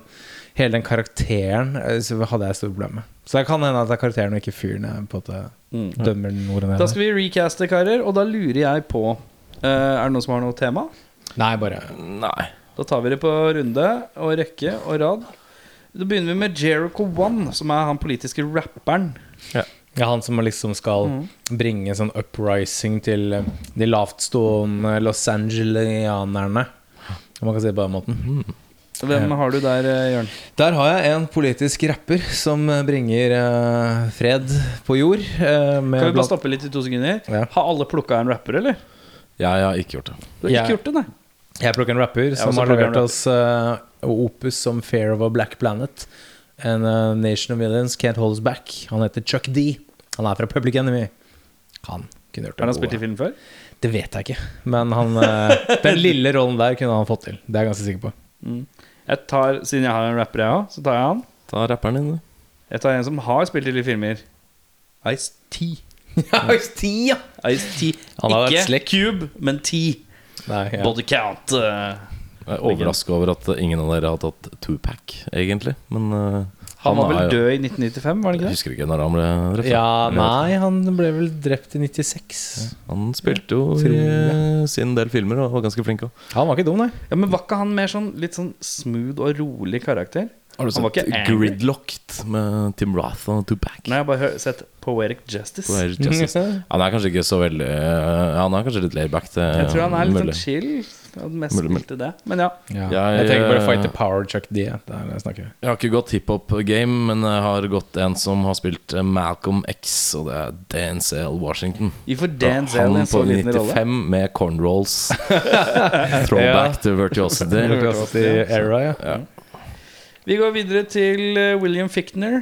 hele den karakteren eh, så hadde jeg store problemer med. Så det kan hende at det er karakteren og ikke fyren jeg på en måte Mm. dømmer noe ned. Da skal vi recaste, karer, og da lurer jeg på eh, Er det noen som har noe tema? Nei, bare Nei. Da tar vi det på runde og rekke og rad. Da begynner vi med Jericho One, som er han politiske rapperen. Ja, han som liksom skal Mm. bringe sånn uprising til eh, de lavtstående Los Angelianerne. Om man kan si det på den måten. Hvem har du der, eh, Jørn? Der har jeg en politisk rapper som eh, bringer uh, fred på jord. Uh, med Kan vi bare stoppe litt i to sekunder? Ja. Har alle plukka en rapper, eller? Ja, Jeg har ikke gjort det. Du har ikke Jeg- gjort det, nei. Jeg plukker en rapper som har levert oss uh, opus som Fair of a Black Planet. En eh, Nation of Millions Can't Hold Us Back. Han heter Chuck D. Han er fra Public Enemy. Han kunne gjort det. Har han spilt i film før? Det vet jeg ikke. Men han, den lille rollen der kunne han fått til. Det er jeg ganske sikker på. Jeg tar, Siden jeg har en rapper, jeg òg, så tar jeg han. Ta rapperen din, du. Jeg tar en som har spilt i litt filmer. Ice-T. (laughs) Ice-T, ja! Ice-T. Han har vært Ikke slekk. Cube, men T. Nei, ja. Body count. eh. Jeg er overraska over at ingen av dere har tatt two-pack, egentlig. Men uh, Han var vel død i 1995, var han ikke det? Jeg husker ikke når han ble drept. ja, nei, han ble vel drept i 96. Han spilte jo i eh, sin del filmer og var ganske flink òg. Han var ikke dum, nei. Ja, Men var ikke han mer sånn litt sånn smooth og rolig karakter? Har du Han sett. Gridlocked med Tim Roth og two-pack? Nei, jeg har bare sett Poetic Justice. Poetic Justice. (laughs) Han er kanskje ikke så veldig eh, Han er kanskje litt laidback. til... Jeg tror han er litt sånn chill. Mest Mulig, mulig. spilt det. Men ja. Ja. Jeg- Jeg tenker bare Fight the Power, Chuck D. Det er jeg snakker Jeg har ikke gått hiphop-game, men jeg har gått en som har spilt eh, Malcolm X, og det er Denzel Washington. Får Dan Zell i Han en så på liten rolle. 95 med cornrolls. (laughs) Throwback to virtuosity. i era, ja. Ja. Vi går videre til eh, William Fichtner.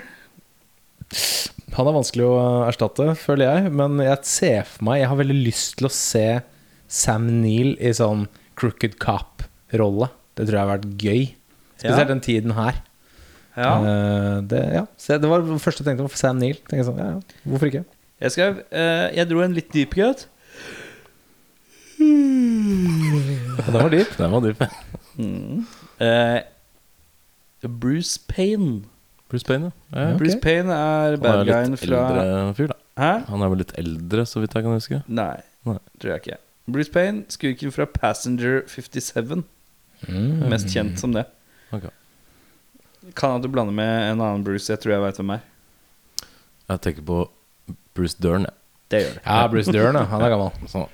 Han er vanskelig å erstatte, føler jeg. Men jeg ser for meg Jeg har veldig lyst til å se Sam Neill i sånn Crooked Cop-rolle. Det tror jeg har vært gøy. Spesielt Ja. den tiden her. Ja. Uh, det, ja. Så det var det første jeg tenkte på. Sam Neill. Jeg sånn, ja, ja. Hvorfor ikke? Jeg skal, uh, Jeg dro en litt dyp. Og den var dyp. (laughs) Den var dyp. Eh, Bruce Payne. Bruce Payne, ja. ja. Ok. Bruce Payne er Han bad er guyen litt fra eldre fyr, da. Hæ? Han er vel litt eldre, så vidt jeg kan huske. Nei, Nei. tror jeg ikke. Bruce Payne, skurken fra Passenger 57. Mm. Mest kjent som det. Okay. Kan at du blander med en annen Bruce. Jeg tror jeg veit hvem er. Jeg tenker på Bruce Dern. jeg. Det gjør det. Ja, Bruce Dern, ja. Han er gammel. Sånn.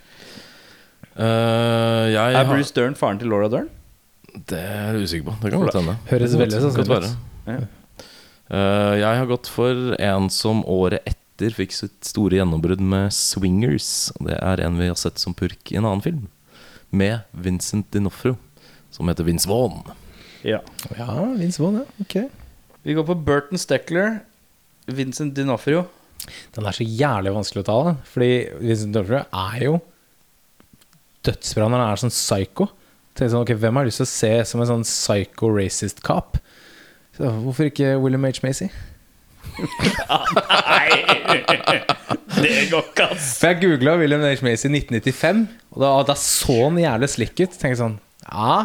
Uh, jeg Er Bruce Dern faren til Laura Dern? Det er jeg usikker på. Det kan godt hende. Høres veldig sånn ut. Ja. Eh, jeg har gått for en som året etter fikk sitt store gjennombrudd med 'Swingers'. Det er en vi har sett som purk i en annen film. Med Vincent Dinofro, som heter Vince Vaughn. Ja. Ja, Vince Vaughn, ja. Ok. Vi går på Burton Steckler. Vincent Dinofrio. Den er så jævlig vanskelig å ta, da. Fordi Vincent D'Onofrio er jo dødsbra når han er sånn psycho. Tenk sånn, ok, Hvem har lyst til å se som en sånn psycho racist cop? Så hvorfor ikke William H. Macy? Nei! (laughs) det går ikke, ass. For jeg googla William H. Macy i 1995, og da, da så han jævlig slik ut. Tenkte sånn Ja,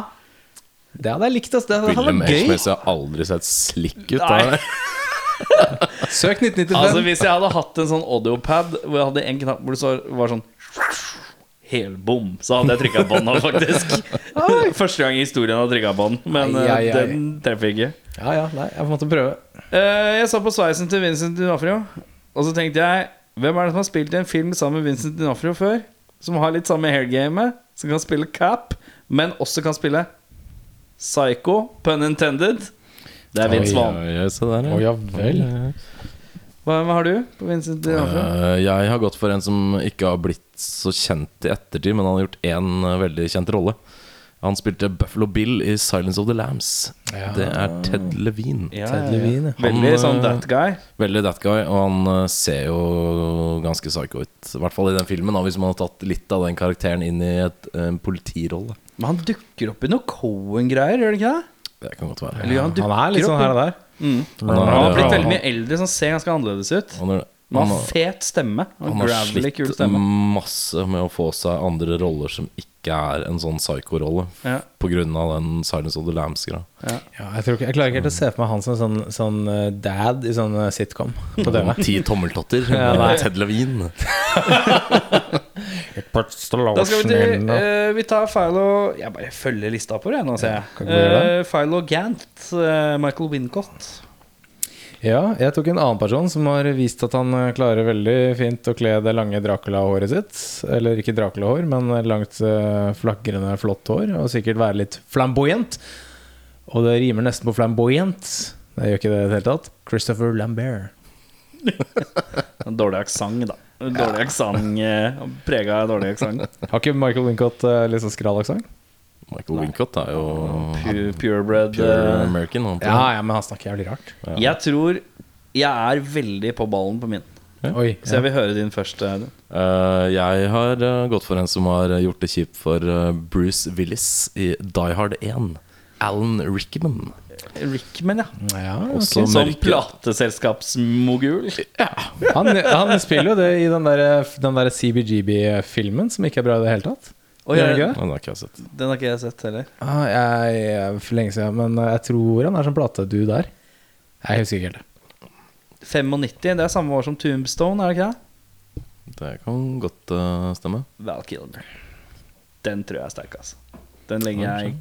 det hadde jeg likt. ass. Det hadde William vært H. gøy. Macy har aldri sett slik ut. Nei. har? (laughs) Søk 1995. Altså Hvis jeg hadde hatt en sånn audiopad hvor jeg hadde en knapp hvor det så var sånn Helbom, så hadde jeg trykka på den nå, faktisk. Første gang i historien jeg har trykka på den, men Ai, eh, ai, ai. den treffer ikke. Ja, ja, nei, jeg måtte prøve. Eh, jeg så på sveisen til Vincent Dinofrio, og så tenkte jeg Hvem er det som har spilt i en film sammen med Vincent Dinofrio før? Som har litt samme hairgame, som kan spille Cap, men også kan spille Psycho, pun intended. Det er Vince Vaughn. Oi, oi, se der, Å ja vel. Hva, hva har du på Vincent Dinofrio? Uh, jeg har gått for en som ikke har blitt så kjent i ettertid, men han har gjort én veldig kjent rolle. Han spilte Buffalo Bill i 'Silence of the Lambs'. Ja. Det er Ted Levine. Ja, Ted. Levine, ja. Veldig sånn eh, that guy. Veldig that guy, og han eh, ser jo ganske psycho ut. I hvert fall i den filmen, hvis man har tatt litt av den karakteren inn i et, en politirolle. Men han dukker opp i noe Cohen-greier, gjør det ikke det? Det kan godt være. Ja, han Han er litt sånn her og der. Mm. Han Han har- blitt veldig mye eldre, som ser ganske annerledes ut. Han er Han han har fet stemme. Og han har kul slitt stemme. masse med å få seg andre roller som ikke er en sånn psycho-rolle, Ja. av den Silence of the Lambs-greia. Ja, jeg, ikke, jeg klarer ikke helt å se for meg han som sånn, sånn eh, dad i sånn eh, sitcom på TV. Ti tommeltotter (laughs) Ja. Ted Levine. (laughs) Da skal vi til uh, Vi tar Philo Jeg bare følger lista på det nå, ser jeg. Eh, Philo Gant. uh, Michael Wincott. Ja, jeg tok en annen person som har vist at han eh, klarer veldig fint å kle det lange Dracula-håret sitt. Eller ikke Dracula-hår, men langt eh, flagrende, flott hår. Og sikkert være litt flamboyant. Og det rimer nesten på flamboyant. Det gjør ikke det i det hele tatt. Christopher Lambert. (laughs) Dårlig aksent, da. Dårlig aksent eh, Prega dårlig aksent. Har ikke Michael Wincott sånn skral aksent? Michael Wincott er jo Pu- Purebred. pure eh, American. Han, Ja, ja, men han snakker jævlig rart. Jeg tror jeg er veldig på ballen på min. Oi. Så jeg vil høre din først. Eh, jeg har uh, gått for en som har gjort det kjipt for uh, Bruce Willis i Die Hard 1. Alan Rickman. Rickman, ja. Ja, okay. Som plateselskapsmogul. plateselskapsmogul. han, han spiller jo det i den der, den der CBGB-filmen, som ikke er bra i det hele tatt. Oi, han ikke? Den har ikke jeg sett. den har ikke jeg sett heller. Ah, jeg, jeg, for lenge siden, men jeg tror han er som platedu der. Jeg husker ikke helt. 95, det er samme år som Tombstone, er det ikke det? Det kan godt uh, stemme. Val Kilmer. Den tror jeg er sterk, altså. Den legger jeg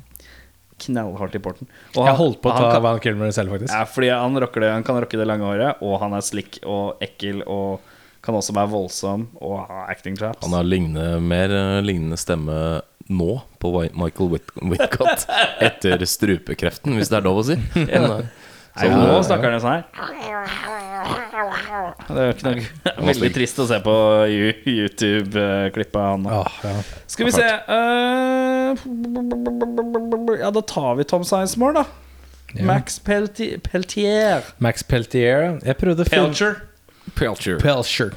knallhardt i porten. Og Jeg holdt på å ta kan, Van Kilmer selv, faktisk. ja, fordi han, det, han kan rocke det lange håret, og han er slick og ekkel og kan også være voldsom og ha acting traps. Han har lignende, mer eh, lignende stemme nå på Michael Whit Whitcott etter strupekreften, hvis det er lov å si. Men, eh, Nei, så- nå snakker han jo sånn her. Det er ikke noe Veldig trist å se på YouTube-klippet han. Ah, ja. Skal vi se eh, Ja, da tar vi Tom Sizemore, da. Ja. Max Peltier. Peltier. Max Peltier. Jeg prøvde å finne Pelcher. Pelcher. Pelcher.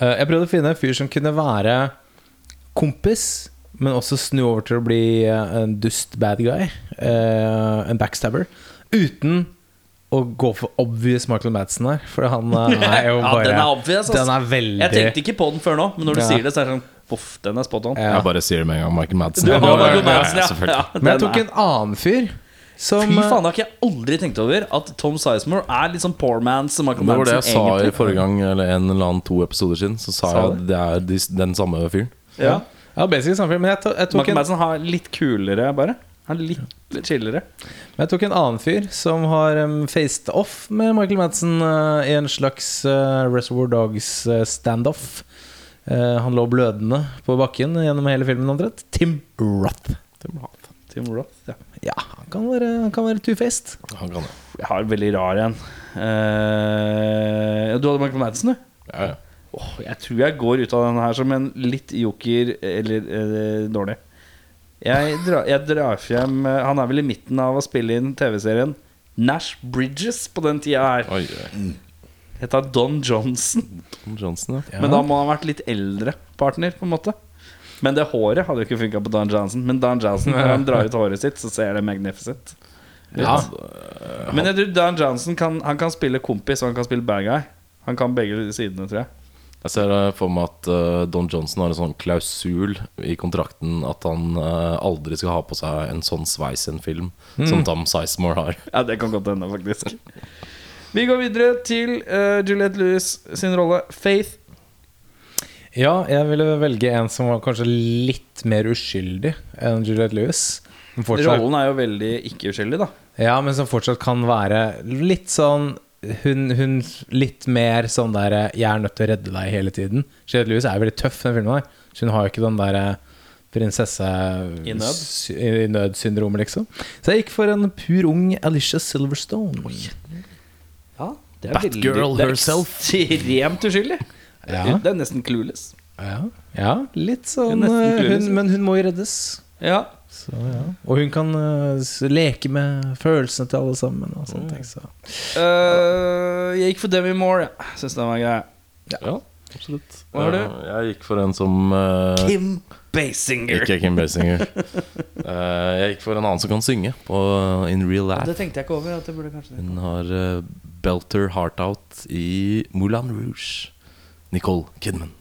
Uh, jeg prøvde å finne en fyr som kunne være kompis, men også snu over til å bli eh, en dust bad guy. Uh, en backstabber. Uten å gå for obvious Michael Madsen her, for han (laughs) er jo Ja, bare den er obvious. Den er veldig Jeg tenkte ikke på den før nå, men når du Ja. sier det, så er det sånn Poff, den er spot on. Ja. Jeg bare sier det med en gang. Michael Madsen. Du har Ja, Michael Madsen, ja. ja Men jeg tok en annen fyr som Fy eh, faen, det har ikke jeg aldri tenkt over. At Tom Sizemore er litt sånn poor man Michael Det var det jeg sa i forrige gang, eller en eller annen to episoder siden. Så sa Sa jeg at det er de, den samme fyren. Ja. Ja, basically samme fyr. Men jeg, to, jeg, tok Michael en, Madsen har litt kulere, bare. Han er litt, litt chillere. men jeg tok en annen fyr som har um, faced off med Michael Madsen uh, i en slags uh, Reservoir Dogs eh, standoff. Uh, han lå blødende på bakken gjennom hele filmen omtrent. Tim Roth. Tim Roth, ja. Ja, han kan være, han kan være two-faced. Han kan det. Jeg har en veldig rar en. Eh, du hadde Michael Madsen, du? Ja, ja. Åh, jeg tror jeg går ut av den her som en litt joker eller eh, dårlig. Jeg, drar, jeg drar frem eh, Han er vel i midten av å spille inn TV-serien Nash Bridges på den tida her. Oi, oi. Heter Don Johnson. Tom Johnson, ja. Men da må han ha vært litt eldre partner, på en måte. Men det håret hadde jo ikke funka på Don Johnson. Men Don Johnson, når han drar ut håret sitt, så ser det magnificent. Ja. Men jeg tror Don Johnson kan, han kan spille kompis og han kan spille bad guy. Han kan begge sidene, tror jeg. Jeg ser eh, for meg at uh, Don Johnson har en sånn klausul i kontrakten at han uh, aldri skal ha på seg en sånn sveis i en film som Tom Sizemore har. Ja, det kan godt hende, faktisk. Vi går videre til uh, Juliette Lewis sin rolle. Faith. Ja, jeg ville velge en som var kanskje litt mer uskyldig enn Juliette Lewis. Fortsatt, Rollen er jo veldig ikke uskyldig, da. ja, men som fortsatt kan være litt sånn hun, hun litt mer sånn der eh, 'Jeg er nødt til å redde deg' hele tiden. Juliette Lewis er veldig tøff, den filmen der. Så hun har jo ikke den derre prinsesse I nød? i nød-syndromet, liksom. Så jeg gikk for en pur ung Alicia Silverstone. Ja, det Batgirl det er herself. Ekstremt uskyldig. Ja. Det er nesten clueless. Ja, ja litt sånn Hun eh, hun, Men hun må jo reddes. Ja. Så, ja. Og hun kan uh, leke med følelsene til alle sammen. Og sånne ting, så. uh, jeg gikk for Demi Moore. Jeg syns den var grei. Ja. absolutt. Hva har du? Jeg gikk for en som uh, Kim Basinger. Ikke Kim Basinger. (laughs) Eh, jeg gikk for en annen som kan synge på In Real Det tenkte jeg ikke over. At det burde Hun har Belter Heart Out i Moulin Rouge. Nicole Kidman.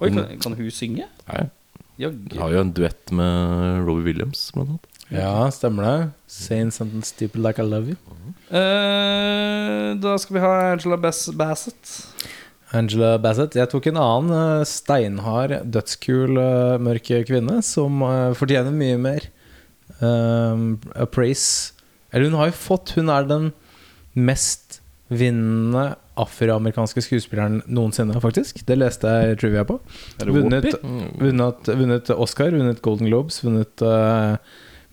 Oi, kan, kan hun synge? Nei, Hun Har jo en duett med Robbie Williams, blant annet. Ja, stemmer det. Saying something stupid like I love you. Eh, da skal vi ha Angela Bass Bassett. Angela Bassett. Jeg tok en annen eh, steinhard, dødskul, eh, mørk kvinne som eh, fortjener mye mer um, appraise. Eller hun har jo fått Hun er den mest vinnende afroamerikanske skuespilleren noensinne, faktisk. Det leste jeg trivia på. Vunnet, Whoopi? vunnet, vunnet Oscar, vunnet Golden Globes, vunnet uh,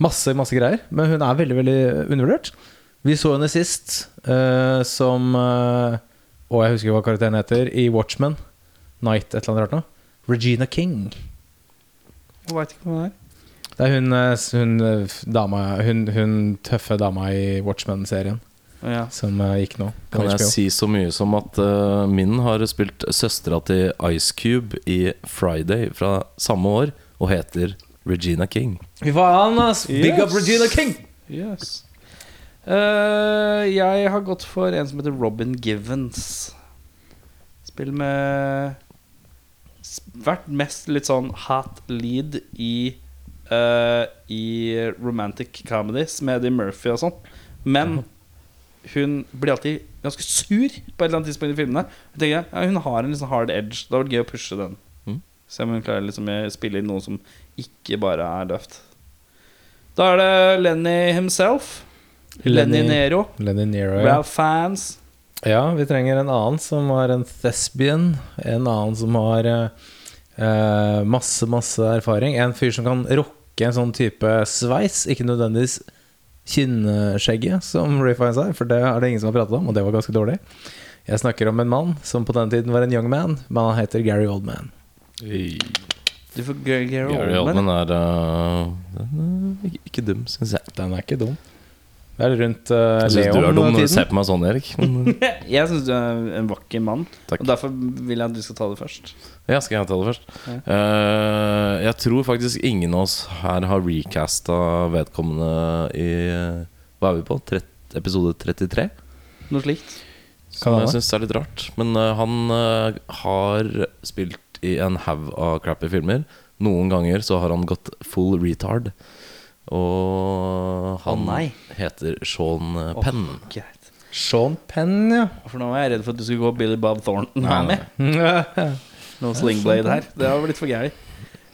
masse, masse greier. Men hun er veldig, veldig undervurdert. Vi så henne sist uh, som uh, Og jeg husker hva karakteren heter. I Watchmen. Night, et eller annet rart noe. Regina King. Jeg veit ikke hva det er. Det er hun, eh, hun, eh, dama, hun, hun tøffe dama i Watchmen-serien ja. som eh, gikk nå. Kan jeg si så mye som at uh, min har spilt søstera til Ice Cube i Friday fra samme år, og heter Regina King. Fy faen, ass! Big up Yes. Regina King! Yes. Uh, jeg har gått for en som heter Robin Givens. Spiller med Vært mest litt sånn hat lead i uh, I romantic comedies med Eddie Murphy og sånn. Men hun blir alltid ganske sur på et eller annet tidspunkt i filmene. Jeg tenker, ja, Hun har en sånn hard edge. Det hadde vært gøy å pushe den. Mm. Se om hun klarer liksom å spille inn noe som ikke bare er døvt. Da er det Lenny himself. Lenny, Lenny- Nero. Lenny Nero, ja. Ralph Fans. Ja, vi trenger en annen som har en thespian. En annen som har eh, masse, masse erfaring. En fyr som kan rocke en sånn type sveis. Ikke nødvendigvis kinnskjegget, som Rayfine er, for det er det ingen som har pratet om, og det var ganske dårlig. Jeg snakker om en mann som på den tiden var en young man, men han heter Gary Oldman. Du Gary, Oldman. Er uh, den er ikke dum, syns jeg. Den er ikke dum. Det er rundt uh, Jeg syns du er dum når du ser på meg sånn, Erik. (laughs) Jeg syns du er en vakker mann. Takk. Og derfor vil jeg at du skal ta det først. ja, skal jeg ta det først? Ja. Uh, jeg tror faktisk ingen av oss her har recasta vedkommende i Hva er vi på? Trett- episode 33? Noe slikt. Som jeg syns er litt rart. Men uh, han uh, har spilt i en haug av crappy filmer. Noen ganger så har han gått full retard. Og han nei. heter Sean eh, Penn. Oh, Sean Penn, ja. For nå var jeg redd for at du skulle gå Billy Bob Thornton her med. Noe slingblade her. Det har litt for gærent.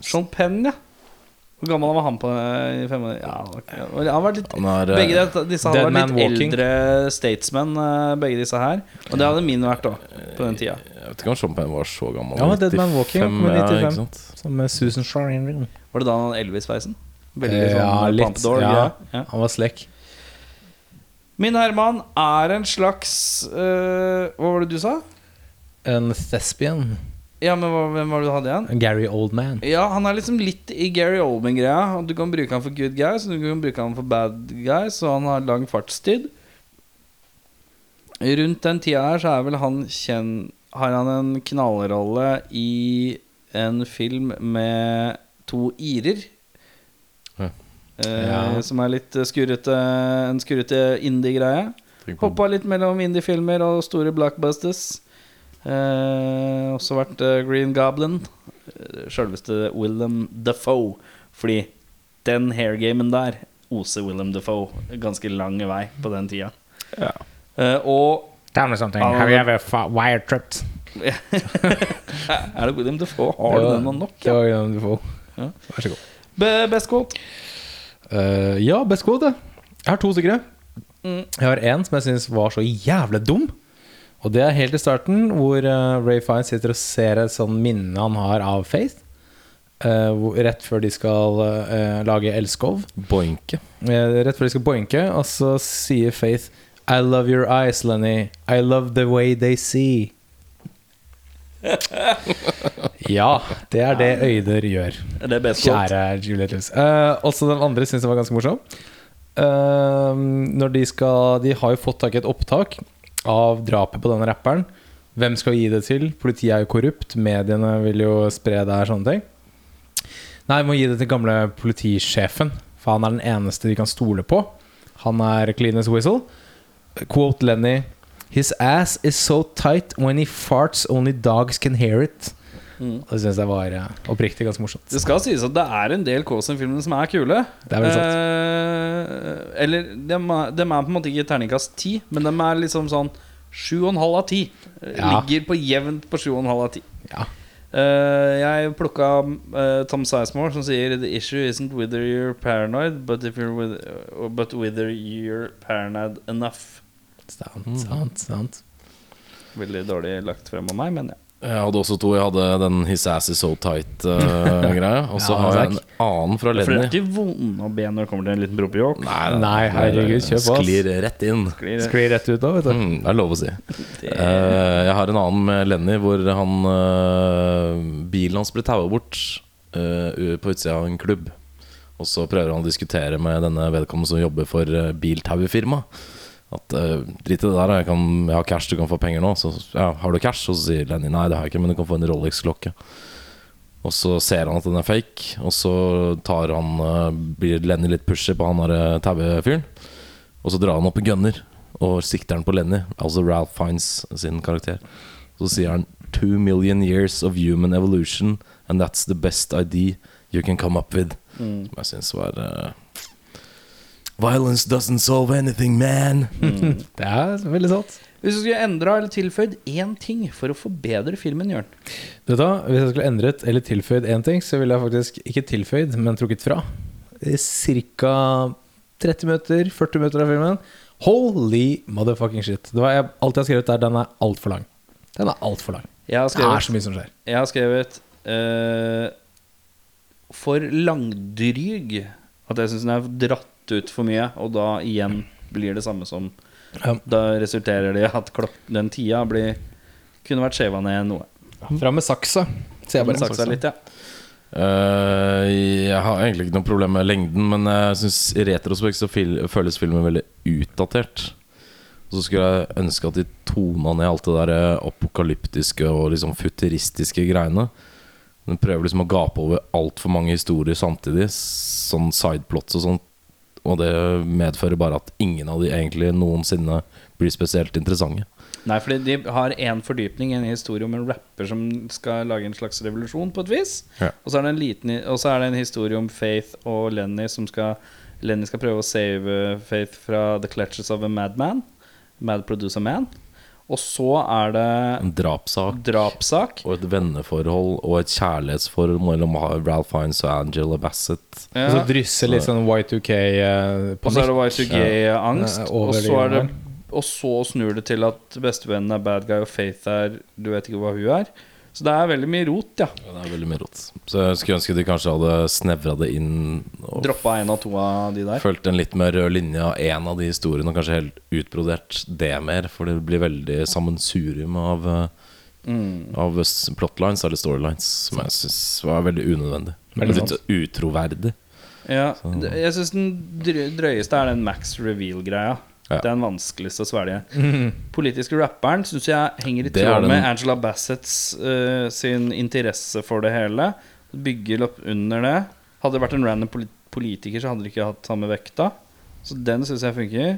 Sean Penn, ja. Hvor gammel var han på i fem ja, ok. Han har vært litt Han er eh, Begge de- disse har vært litt Walking. eldre statesmen, eh, begge disse her. Og det hadde min vært òg, på den tida. Jeg vet ikke om Sean Penn var så gammel. Ja, Dead Man Walking, 95, med ja, 95. ikke sant? Som med Susan Sarandon. Var det da han hadde Elvis-sveisen? Veldig Eh, sånn ja, litt. pompadour, Ja. ja. Han var slekk. Min Herman er en slags eh, Hva var det du sa? En thespian. Ja, men hva, Hvem var det du hadde igjen? Gary Oldman. Ja, Han er liksom litt i Gary Oldman-greia. Du kan bruke han for good guys, og du kan bruke han for bad guys, og han har lang fartstid. Rundt den tida her så er vel han kjenn... Har han en knallrolle i en film med to irer. Ja. Eh, Som er litt skurrete En skurrete indie-greie. Hoppa litt mellom indie-filmer og store blockbusters. Eh, også vært eh, Green Goblin. Sjølveste Willem Defoe. Fordi den hairgamen der oser Willem Defoe ganske lang vei på den tida. Ja. Eh, og Tell me something. Have you ever wire-tripped? (laughs) Er det Willem Defoe? Har du den nok? Ja. Ja. William Defoe. Ja. Vær så god. Be best quote? Eh, ja, best quote. Jeg har to stykker. Mm. Jeg har en som jeg syns var så jævlig dum. Og det er helt i starten, hvor uh, Ray Fine sitter og ser et sånn minne han har av Faith. Uh, hvor, rett før de skal lage Elskov. Boinke. Eh, rett før de skal boinke, og så sier Faith I love your eyes, Lenny. I love the way they see. (laughs) ja, det er det øyder gjør. Er det best? Kjære Juliet Lewis. Uh, også den andre syns jeg var ganske morsom. Uh, når de skal De har jo fått tak i et opptak av drapet på denne rapperen, Hvem skal gi det til? Politiet er jo korrupt. Mediene vil jo spre det her, sånne ting. Nei, vi må gi det til gamle politisjefen, for han er den eneste de kan stole på. Han er Cleanest whistle. Quote Lenny His ass is so tight when he farts only dogs can hear it. Mm. Det syns jeg var eh, oppriktig ganske morsomt. Det skal sies at det er en del Kåsen-filmer som er kule. Det er vel sant. Eh, eller de er, de er på en måte ikke terningkast ti, men de er liksom sånn sju og en halv av ti. Eh, Ja. Ligger på jevnt på sju og en halv av ti. Ja. Eh, jeg plukka eh, Tom Sizemore som sier The issue isn't whether you're paranoid, but, if you're with, but whether you're paranoid enough. Sant, Mm. sant, sant. Veldig dårlig lagt frem av meg, men ja. Jeg hadde også to. Jeg hadde den His ass is so tight-greia. (laughs) og så Ja, har jeg en annen fra Lenny. For det er ikke vondt å be når det kommer til en liten proppjokk. Nei, Nei, herregud, kjør på. Sklir rett inn. Sklir rett ut da, vet du. Mm, det er lov å si. (laughs) Uh, jeg har en annen med Lenny, hvor han uh, bilen hans ble taua bort eh, på utsida av en klubb. Og så prøver han å diskutere med denne vedkommende som jobber for uh, biltauefirma. At uh, drit i det der, jeg, kan, jeg har cash, du kan få penger nå. Så ja, har du cash? Og så sier Lenny nei, det har jeg ikke, men du kan få en Rolex-klokke. Og så ser han at den er fake, og så tar han uh, blir Lenny litt pushy på han der uh, tauefyren. Og så drar han opp en gunner og sikter han på Lenny, altså Ralph Fiennes sin karakter. Så sier han Two million years of human evolution, and that's the best idea you can come up with. Som jeg syns var eh, Violence doesn't solve anything, man. (laughs) Det er veldig sant. Hvis du skulle endra eller tilføyd én ting for å forbedre filmen, Jørn Du vet da, Hvis jeg skulle endret eller tilføyd én ting, så ville jeg faktisk ikke tilføyd, men trukket fra. Ca. 30 minutter, 40 minutter av filmen. Holy motherfucking shit. Det var jeg, alt jeg har skrevet der, den er altfor lang. Den er altfor lang. Skrevet, Det er så mye som skjer. jeg har skrevet uh, For langdryg at jeg syns den er dratt ut for mye, og da igjen blir det samme som Ja. Da resulterer det i at den tida blir kunne vært skjeva ned noe. Fram med saksa, sier jeg bare. Saksa litt, ja. Uh, jeg har egentlig ikke noe problem med lengden, men jeg syns i retrospekt så fil føles filmen veldig utdatert. Og så skulle jeg ønske at de tona ned alt det der eh, apokalyptiske og liksom futuristiske greiene. Den prøver liksom å gape over altfor mange historier samtidig, sånn sideplots og sånt. Og det medfører bare at ingen av de egentlig noensinne blir spesielt interessante. Nei, fordi de har én fordypning en historie om en rapper som skal lage en slags revolusjon, på et vis. Ja. Og så det en liten Og så er det en historie om Faith og Lenny som skal Lenny skal prøve å save Faith fra the clutches of a madman. Mad producer man. Og så er det En drapssak drapssak. og et venneforhold og et kjærlighetsforhold mellom Ralph Fiennes og Angela Bassett. Og så drysser litt sånn Y2K eh, Og så er det. Y2G-angst. Ja, Og så er det det Og så snur det til at bestevennen er bad guy, og Faith er Du vet ikke hva hun er. Så det er veldig mye rot, ja. Ja, det er veldig mye rot. Så jeg skulle ønske de kanskje hadde snevra det inn og Droppa en av to av de der. fulgt en litt mer rød linje av én av de historiene, og kanskje helt utbrodert det mer. For det blir veldig sammensurium av, Mm. av plotlines eller storylines som jeg syns var veldig unødvendig. Veldig litt utroverdig. Ja, Så. jeg syns den drøyeste er den Max Reveal-greia. Ja. Det er den vanskeligste å svelge. Politiske rapperen syns jeg henger i tråd med Angela Bassetts uh, sin interesse for det hele. Bygger opp under det. Hadde det vært en random politiker, så hadde de ikke hatt samme vekta. Så den syns jeg funker.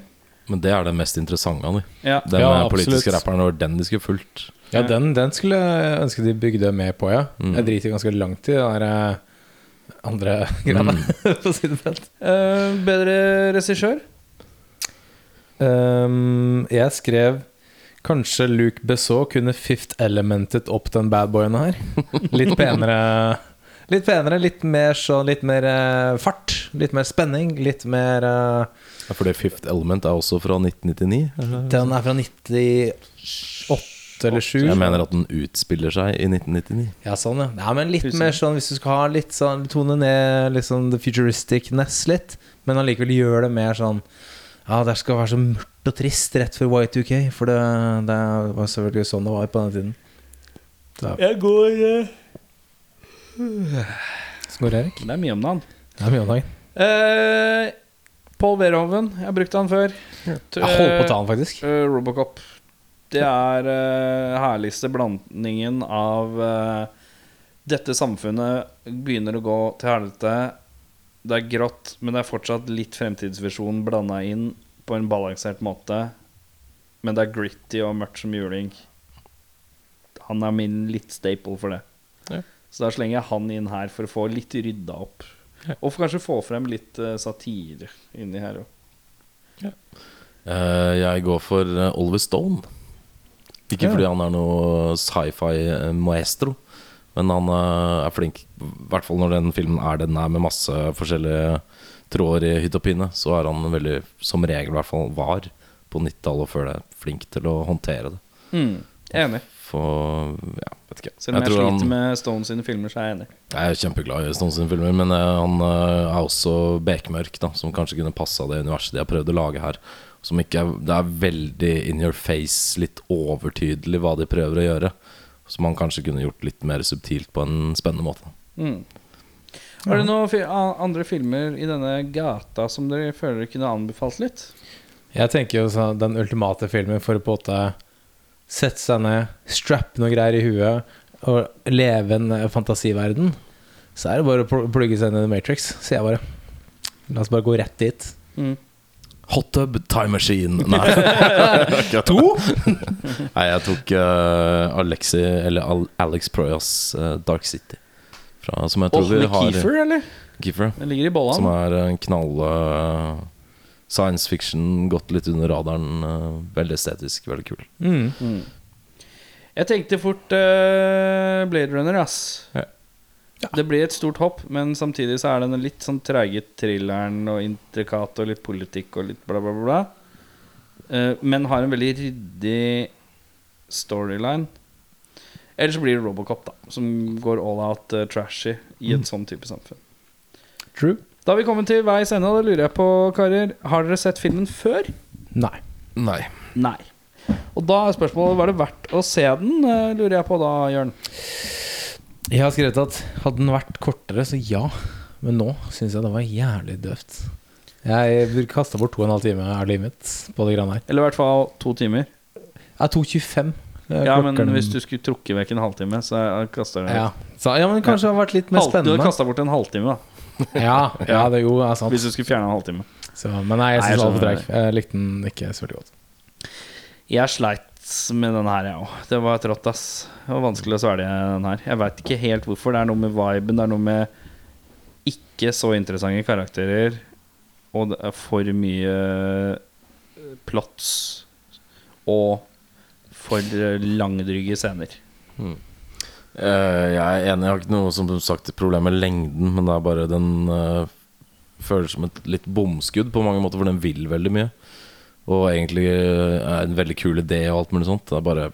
Men det er det mest interessante av dem. Ja. Den Ja, eh, politiske rapperen var den de skulle fulgt. Ja, den, den skulle jeg ønske de bygde mer på, ja. Mm. Jeg driter ganske langt i det der eh, andre (laughs) greiene, (laughs) mm. på sitt felt. Eh, bedre regissør? Um, jeg skrev Kanskje Luke Besson kunne fifth elementet opp den badboyen her. Litt penere Litt penere, litt mer sånn Litt mer uh, fart. Litt mer spenning. Litt mer uh, Ja, for det Fifth Element er også fra 1999. eller? Den er fra 98 eller 7. Jeg mener at den utspiller seg i 1999. Ja, sånn, ja. ja men litt Husen. mer sånn hvis du skal ha litt sånn Tone ned liksom the futuristicness litt, men allikevel gjøre det mer sånn Ja, det skal være så mørkt og trist rett før Y2K, for det, det var selvfølgelig sånn det var på den tiden. Så, Jeg går Skår Erik? Det er mye om dagen. Det er mye om dagen. Uh, Paul Verhoven. Jeg har brukt han før. Jeg holdt på å ta han, faktisk. Uh, Robocop. Det er uh, herligste blandingen av eh, Dette samfunnet begynner å gå til helvete. Det er grått, men det er fortsatt litt fremtidsvisjon blanda inn på en balansert måte. Men det er gritty og mørkt som juling. Han er min litt staple for det. Ja. Så da slenger jeg han inn her for å få litt rydda opp. Og for kanskje få frem litt uh, satire inni her òg. Eh, jeg går for uh, Oliver Stone. Ikke Ja. fordi han er noe sci-fi maestro, men han eh, er flink. I hvert fall når den filmen er den er med masse forskjellige tråder i hytt og pinne, så er han veldig, som regel i hvert fall var på 90-tallet og før det, flink til å håndtere det. Mm, jeg er enig. For ja, vet ikke. Selv om jeg, jeg sliter han- med Stone sine filmer, så er jeg enig. Jeg er kjempeglad i Stones sine filmer, men eh, han eh, er også bekmørk, da, som kanskje kunne passa det universet de har prøvd å lage her. Som ikke er, det er veldig in your face, litt overtydelig hva de prøver å gjøre. Som man kanskje kunne gjort litt mer subtilt på en spennende måte. Mm. Har det noen fi andre filmer i denne gata som dere føler dere kunne anbefalt litt? Jeg tenker jo sånn, den ultimate filmen for å på en måte sette seg ned, strappe noe greier i huet og leve en eh, fantasiverden. Så er det bare å plugge seg inn i The Matrix, sier jeg bare. La oss bare gå rett dit. Mm. Hot tub time machine. Nei. (laughs) (laughs) to? Nei, jeg tok uh, Alexi, eller Al Alex Proyas uh, Dark City. Fra, som jeg tror oh, vi har Kiefer, eller? Kiefer. Den ligger i Som er en knall uh, science fiction, gått litt under radaren. veldig estetisk, veldig kul. Mm. Mm. Jeg tenkte fort Blade Runner, ass. Ja. Det blir et stort hopp, men samtidig så er den litt sånn treige thrilleren og intrikat og litt politikk og litt bla, bla, bla. Eh, men har en veldig ryddig storyline. Eller så blir det Robocop, da, som går all out uh, trashy i et sånn type samfunn. True? Da har vi kommet til veis ende, og da lurer jeg på, karer Har dere sett filmen før? Nei. Nei. Nei. Og da er spørsmålet var det verdt å se den, eh, lurer jeg på da, Jørn. Jeg har skrevet at hadde den vært kortere, så ja. Men nå syns jeg det var jævlig døvt. Jeg kasta bort to og en halv time av livet mitt på det greiene her. Eller i hvert fall to timer. Jeg tok 25. eh, Ja, men hvis du skulle trukket vekk en halvtime, så kasta du ja. Så, ja, men kanskje det har vært litt mer Halv- Du hadde spennende. kasta bort en halvtime, da. (laughs) Ja, ja, det jo er sant. Hvis du skulle fjerne en halvtime. Så, men nei, jeg syns den var for treig. Jeg likte den ikke så veldig godt. Jeg sleit med den her, jeg òg. Det var trått, ass. Det var vanskelig å svelge den her. Jeg veit ikke helt hvorfor. Det er noe med viben, det er noe med ikke så interessante karakterer, og det er for mye eh, plots og for eh, langdrygge scener. Eh, jeg er enig, jeg har ikke noe som sagt problem med lengden, men det er bare den føles som et litt bomskudd på mange måter, for den vil veldig mye. Og egentlig eh, er en veldig kul idé og alt mulig sånt. Det er bare,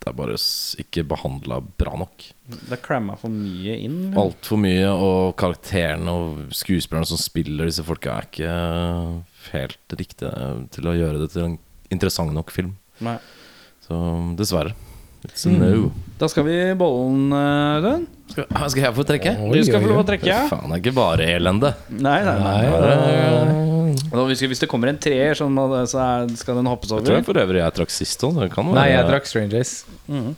det er bare ikke behandla bra nok. Det er cramma for mye inn. Altfor mye, og karakterene og skuespillerne som spiller disse folka, er ikke eh, helt riktige til å gjøre det til en interessant nok film. Nei. Så dessverre. It's a no. Da skal vi i bollen, Rønn. Skal, (laughs) skal jeg få trekke? Oi, Du skal få lov å trekke. trekke. Faen, det er ikke bare elende. Nei, nei, nei. Nei, nei hvis, hvis det kommer en treer, sånn, så er, skal den hoppes over? Jeg tror jeg for øvrig jeg trakk sist òg. Det kan være Nei, jeg trakk Strangers. Mhm.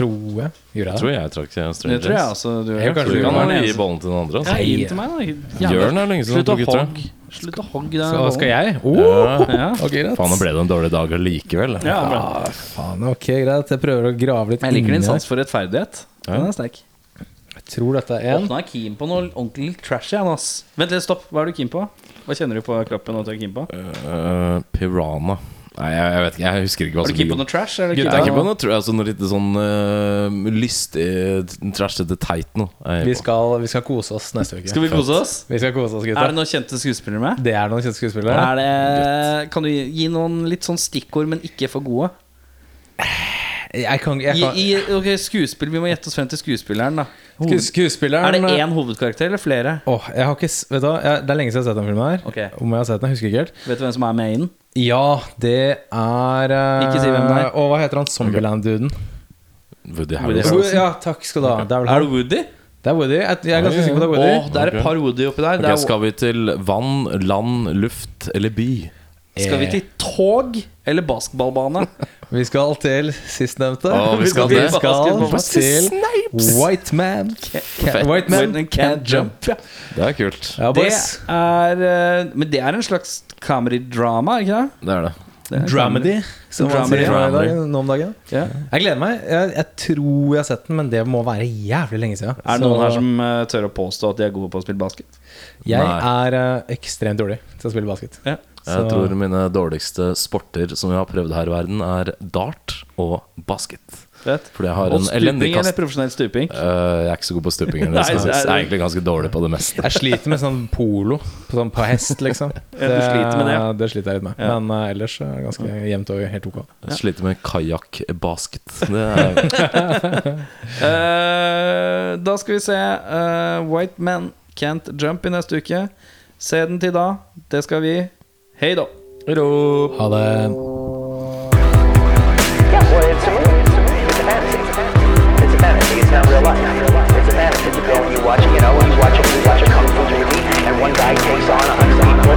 Tror jeg. Gjorde Jeg det? tror jeg trakk Strangers. Det tror jeg også du Jeg tror kanskje du kan gi eneste. bollen til den andre. Ja, Altså. gi den til meg, da. Jørn er lenge siden han Slutt å tok hogge. Slutt å hogge den Så skal jeg? Oh, Ja. Ja. ok, greit. Faen, nå ble det en dårlig dag allikevel. Ja. Ah, faen, ok, greit. Jeg prøver å grave litt Jeg liker din sans for rettferdighet. Den er sterk. Tror dette er en Nå er jeg keen på noe ordentlig trashy. ass. Vent litt, stopp. Hva er du keen på? Hva kjenner du på kroppen? at du er keen på? Uh, Piranha. Nei, jeg, jeg vet ikke. Jeg husker ikke hva Er du keen på noe trash? Eller du Jeg er på på noe tror jeg, altså, noe litt sånn uh, lystig, trashete teit noe. vi skal, vi skal kose oss neste uke. Skal vi kose oss? Vi skal kose oss, Er det noen kjente skuespillere med? Det er noen kjente skuespillere. Er det, kan du gi gi noen litt sånn stikkord, men ikke for gode? Jeg kan, jeg I, kan, i, ok, skuespill, Vi må gjette oss frem til skuespilleren. da Sku- skuespilleren Er det én hovedkarakter eller flere? Åh, jeg har ikke s- Vet du jeg, Det er lenge siden jeg har sett den filmen her. Ok. Om jeg har sett den, jeg husker ikke helt. Vet du hvem som er med i den? Ja, det er eh, Ikke si hvem det er. Og hva heter han? Zombieland-duden. Woody. Harrelson. Ja, takk skal du ha. Det er vel Er det Woody? Det er Woody. Jeg, jeg er ganske sikker på det er Woody. Oh, det er et par Woody oppi der. Okay, Det er, skal vi til vann, land, luft eller by? skal vi til tog eller basketballbane? (laughs) (laughs) Vi skal til sistnevnte. Vi skal vi skal til White Man Can, White Man Can't Jump. ja. Det er kult. Ja, Det er eh, Men det er en slags comedy-drama, ikke det? Det er det. det er Dramedy, som nå Dramedy. nå om dagen. Ja. Jeg gleder meg. Jeg, jeg tror jeg har sett den, men det må være jævlig lenge siden. Er det noen her som eh, tør å påstå at de er gode på å spille basket? Jeg Nei. er eh, ekstremt dårlig til å spille basket. Ja. Jeg tror mine dårligste sporter som jeg har prøvd her i verden, er dart og basket. Vet. Fordi jeg har Og en elendig eller kast. profesjonell stuping? Uh, jeg er ikke så god på stuping. (laughs) eller Nei, så så Jeg er egentlig ganske dårlig på det meste. Jeg sliter med sånn polo på, sånn, på hest, liksom. (laughs) Ja, du sliter med det, ja. det sliter jeg litt med. Ja. Men uh, ellers er det ganske jevnt over. Helt ok. Jeg sliter med kajakkbasket. Det er uh, (laughs) da skal vi se White Men Can't Jump i neste uke. Se den til da. Det skal vi. Hei da. Ha det. Yeah, well, it's a movie. It's a movie. It's a fantasy. It's a fantasy. It's not real life. It's a fantasy. You go and you watch, you know, you watch a, you watch a kung fu movie, and one guy takes on a hundred people,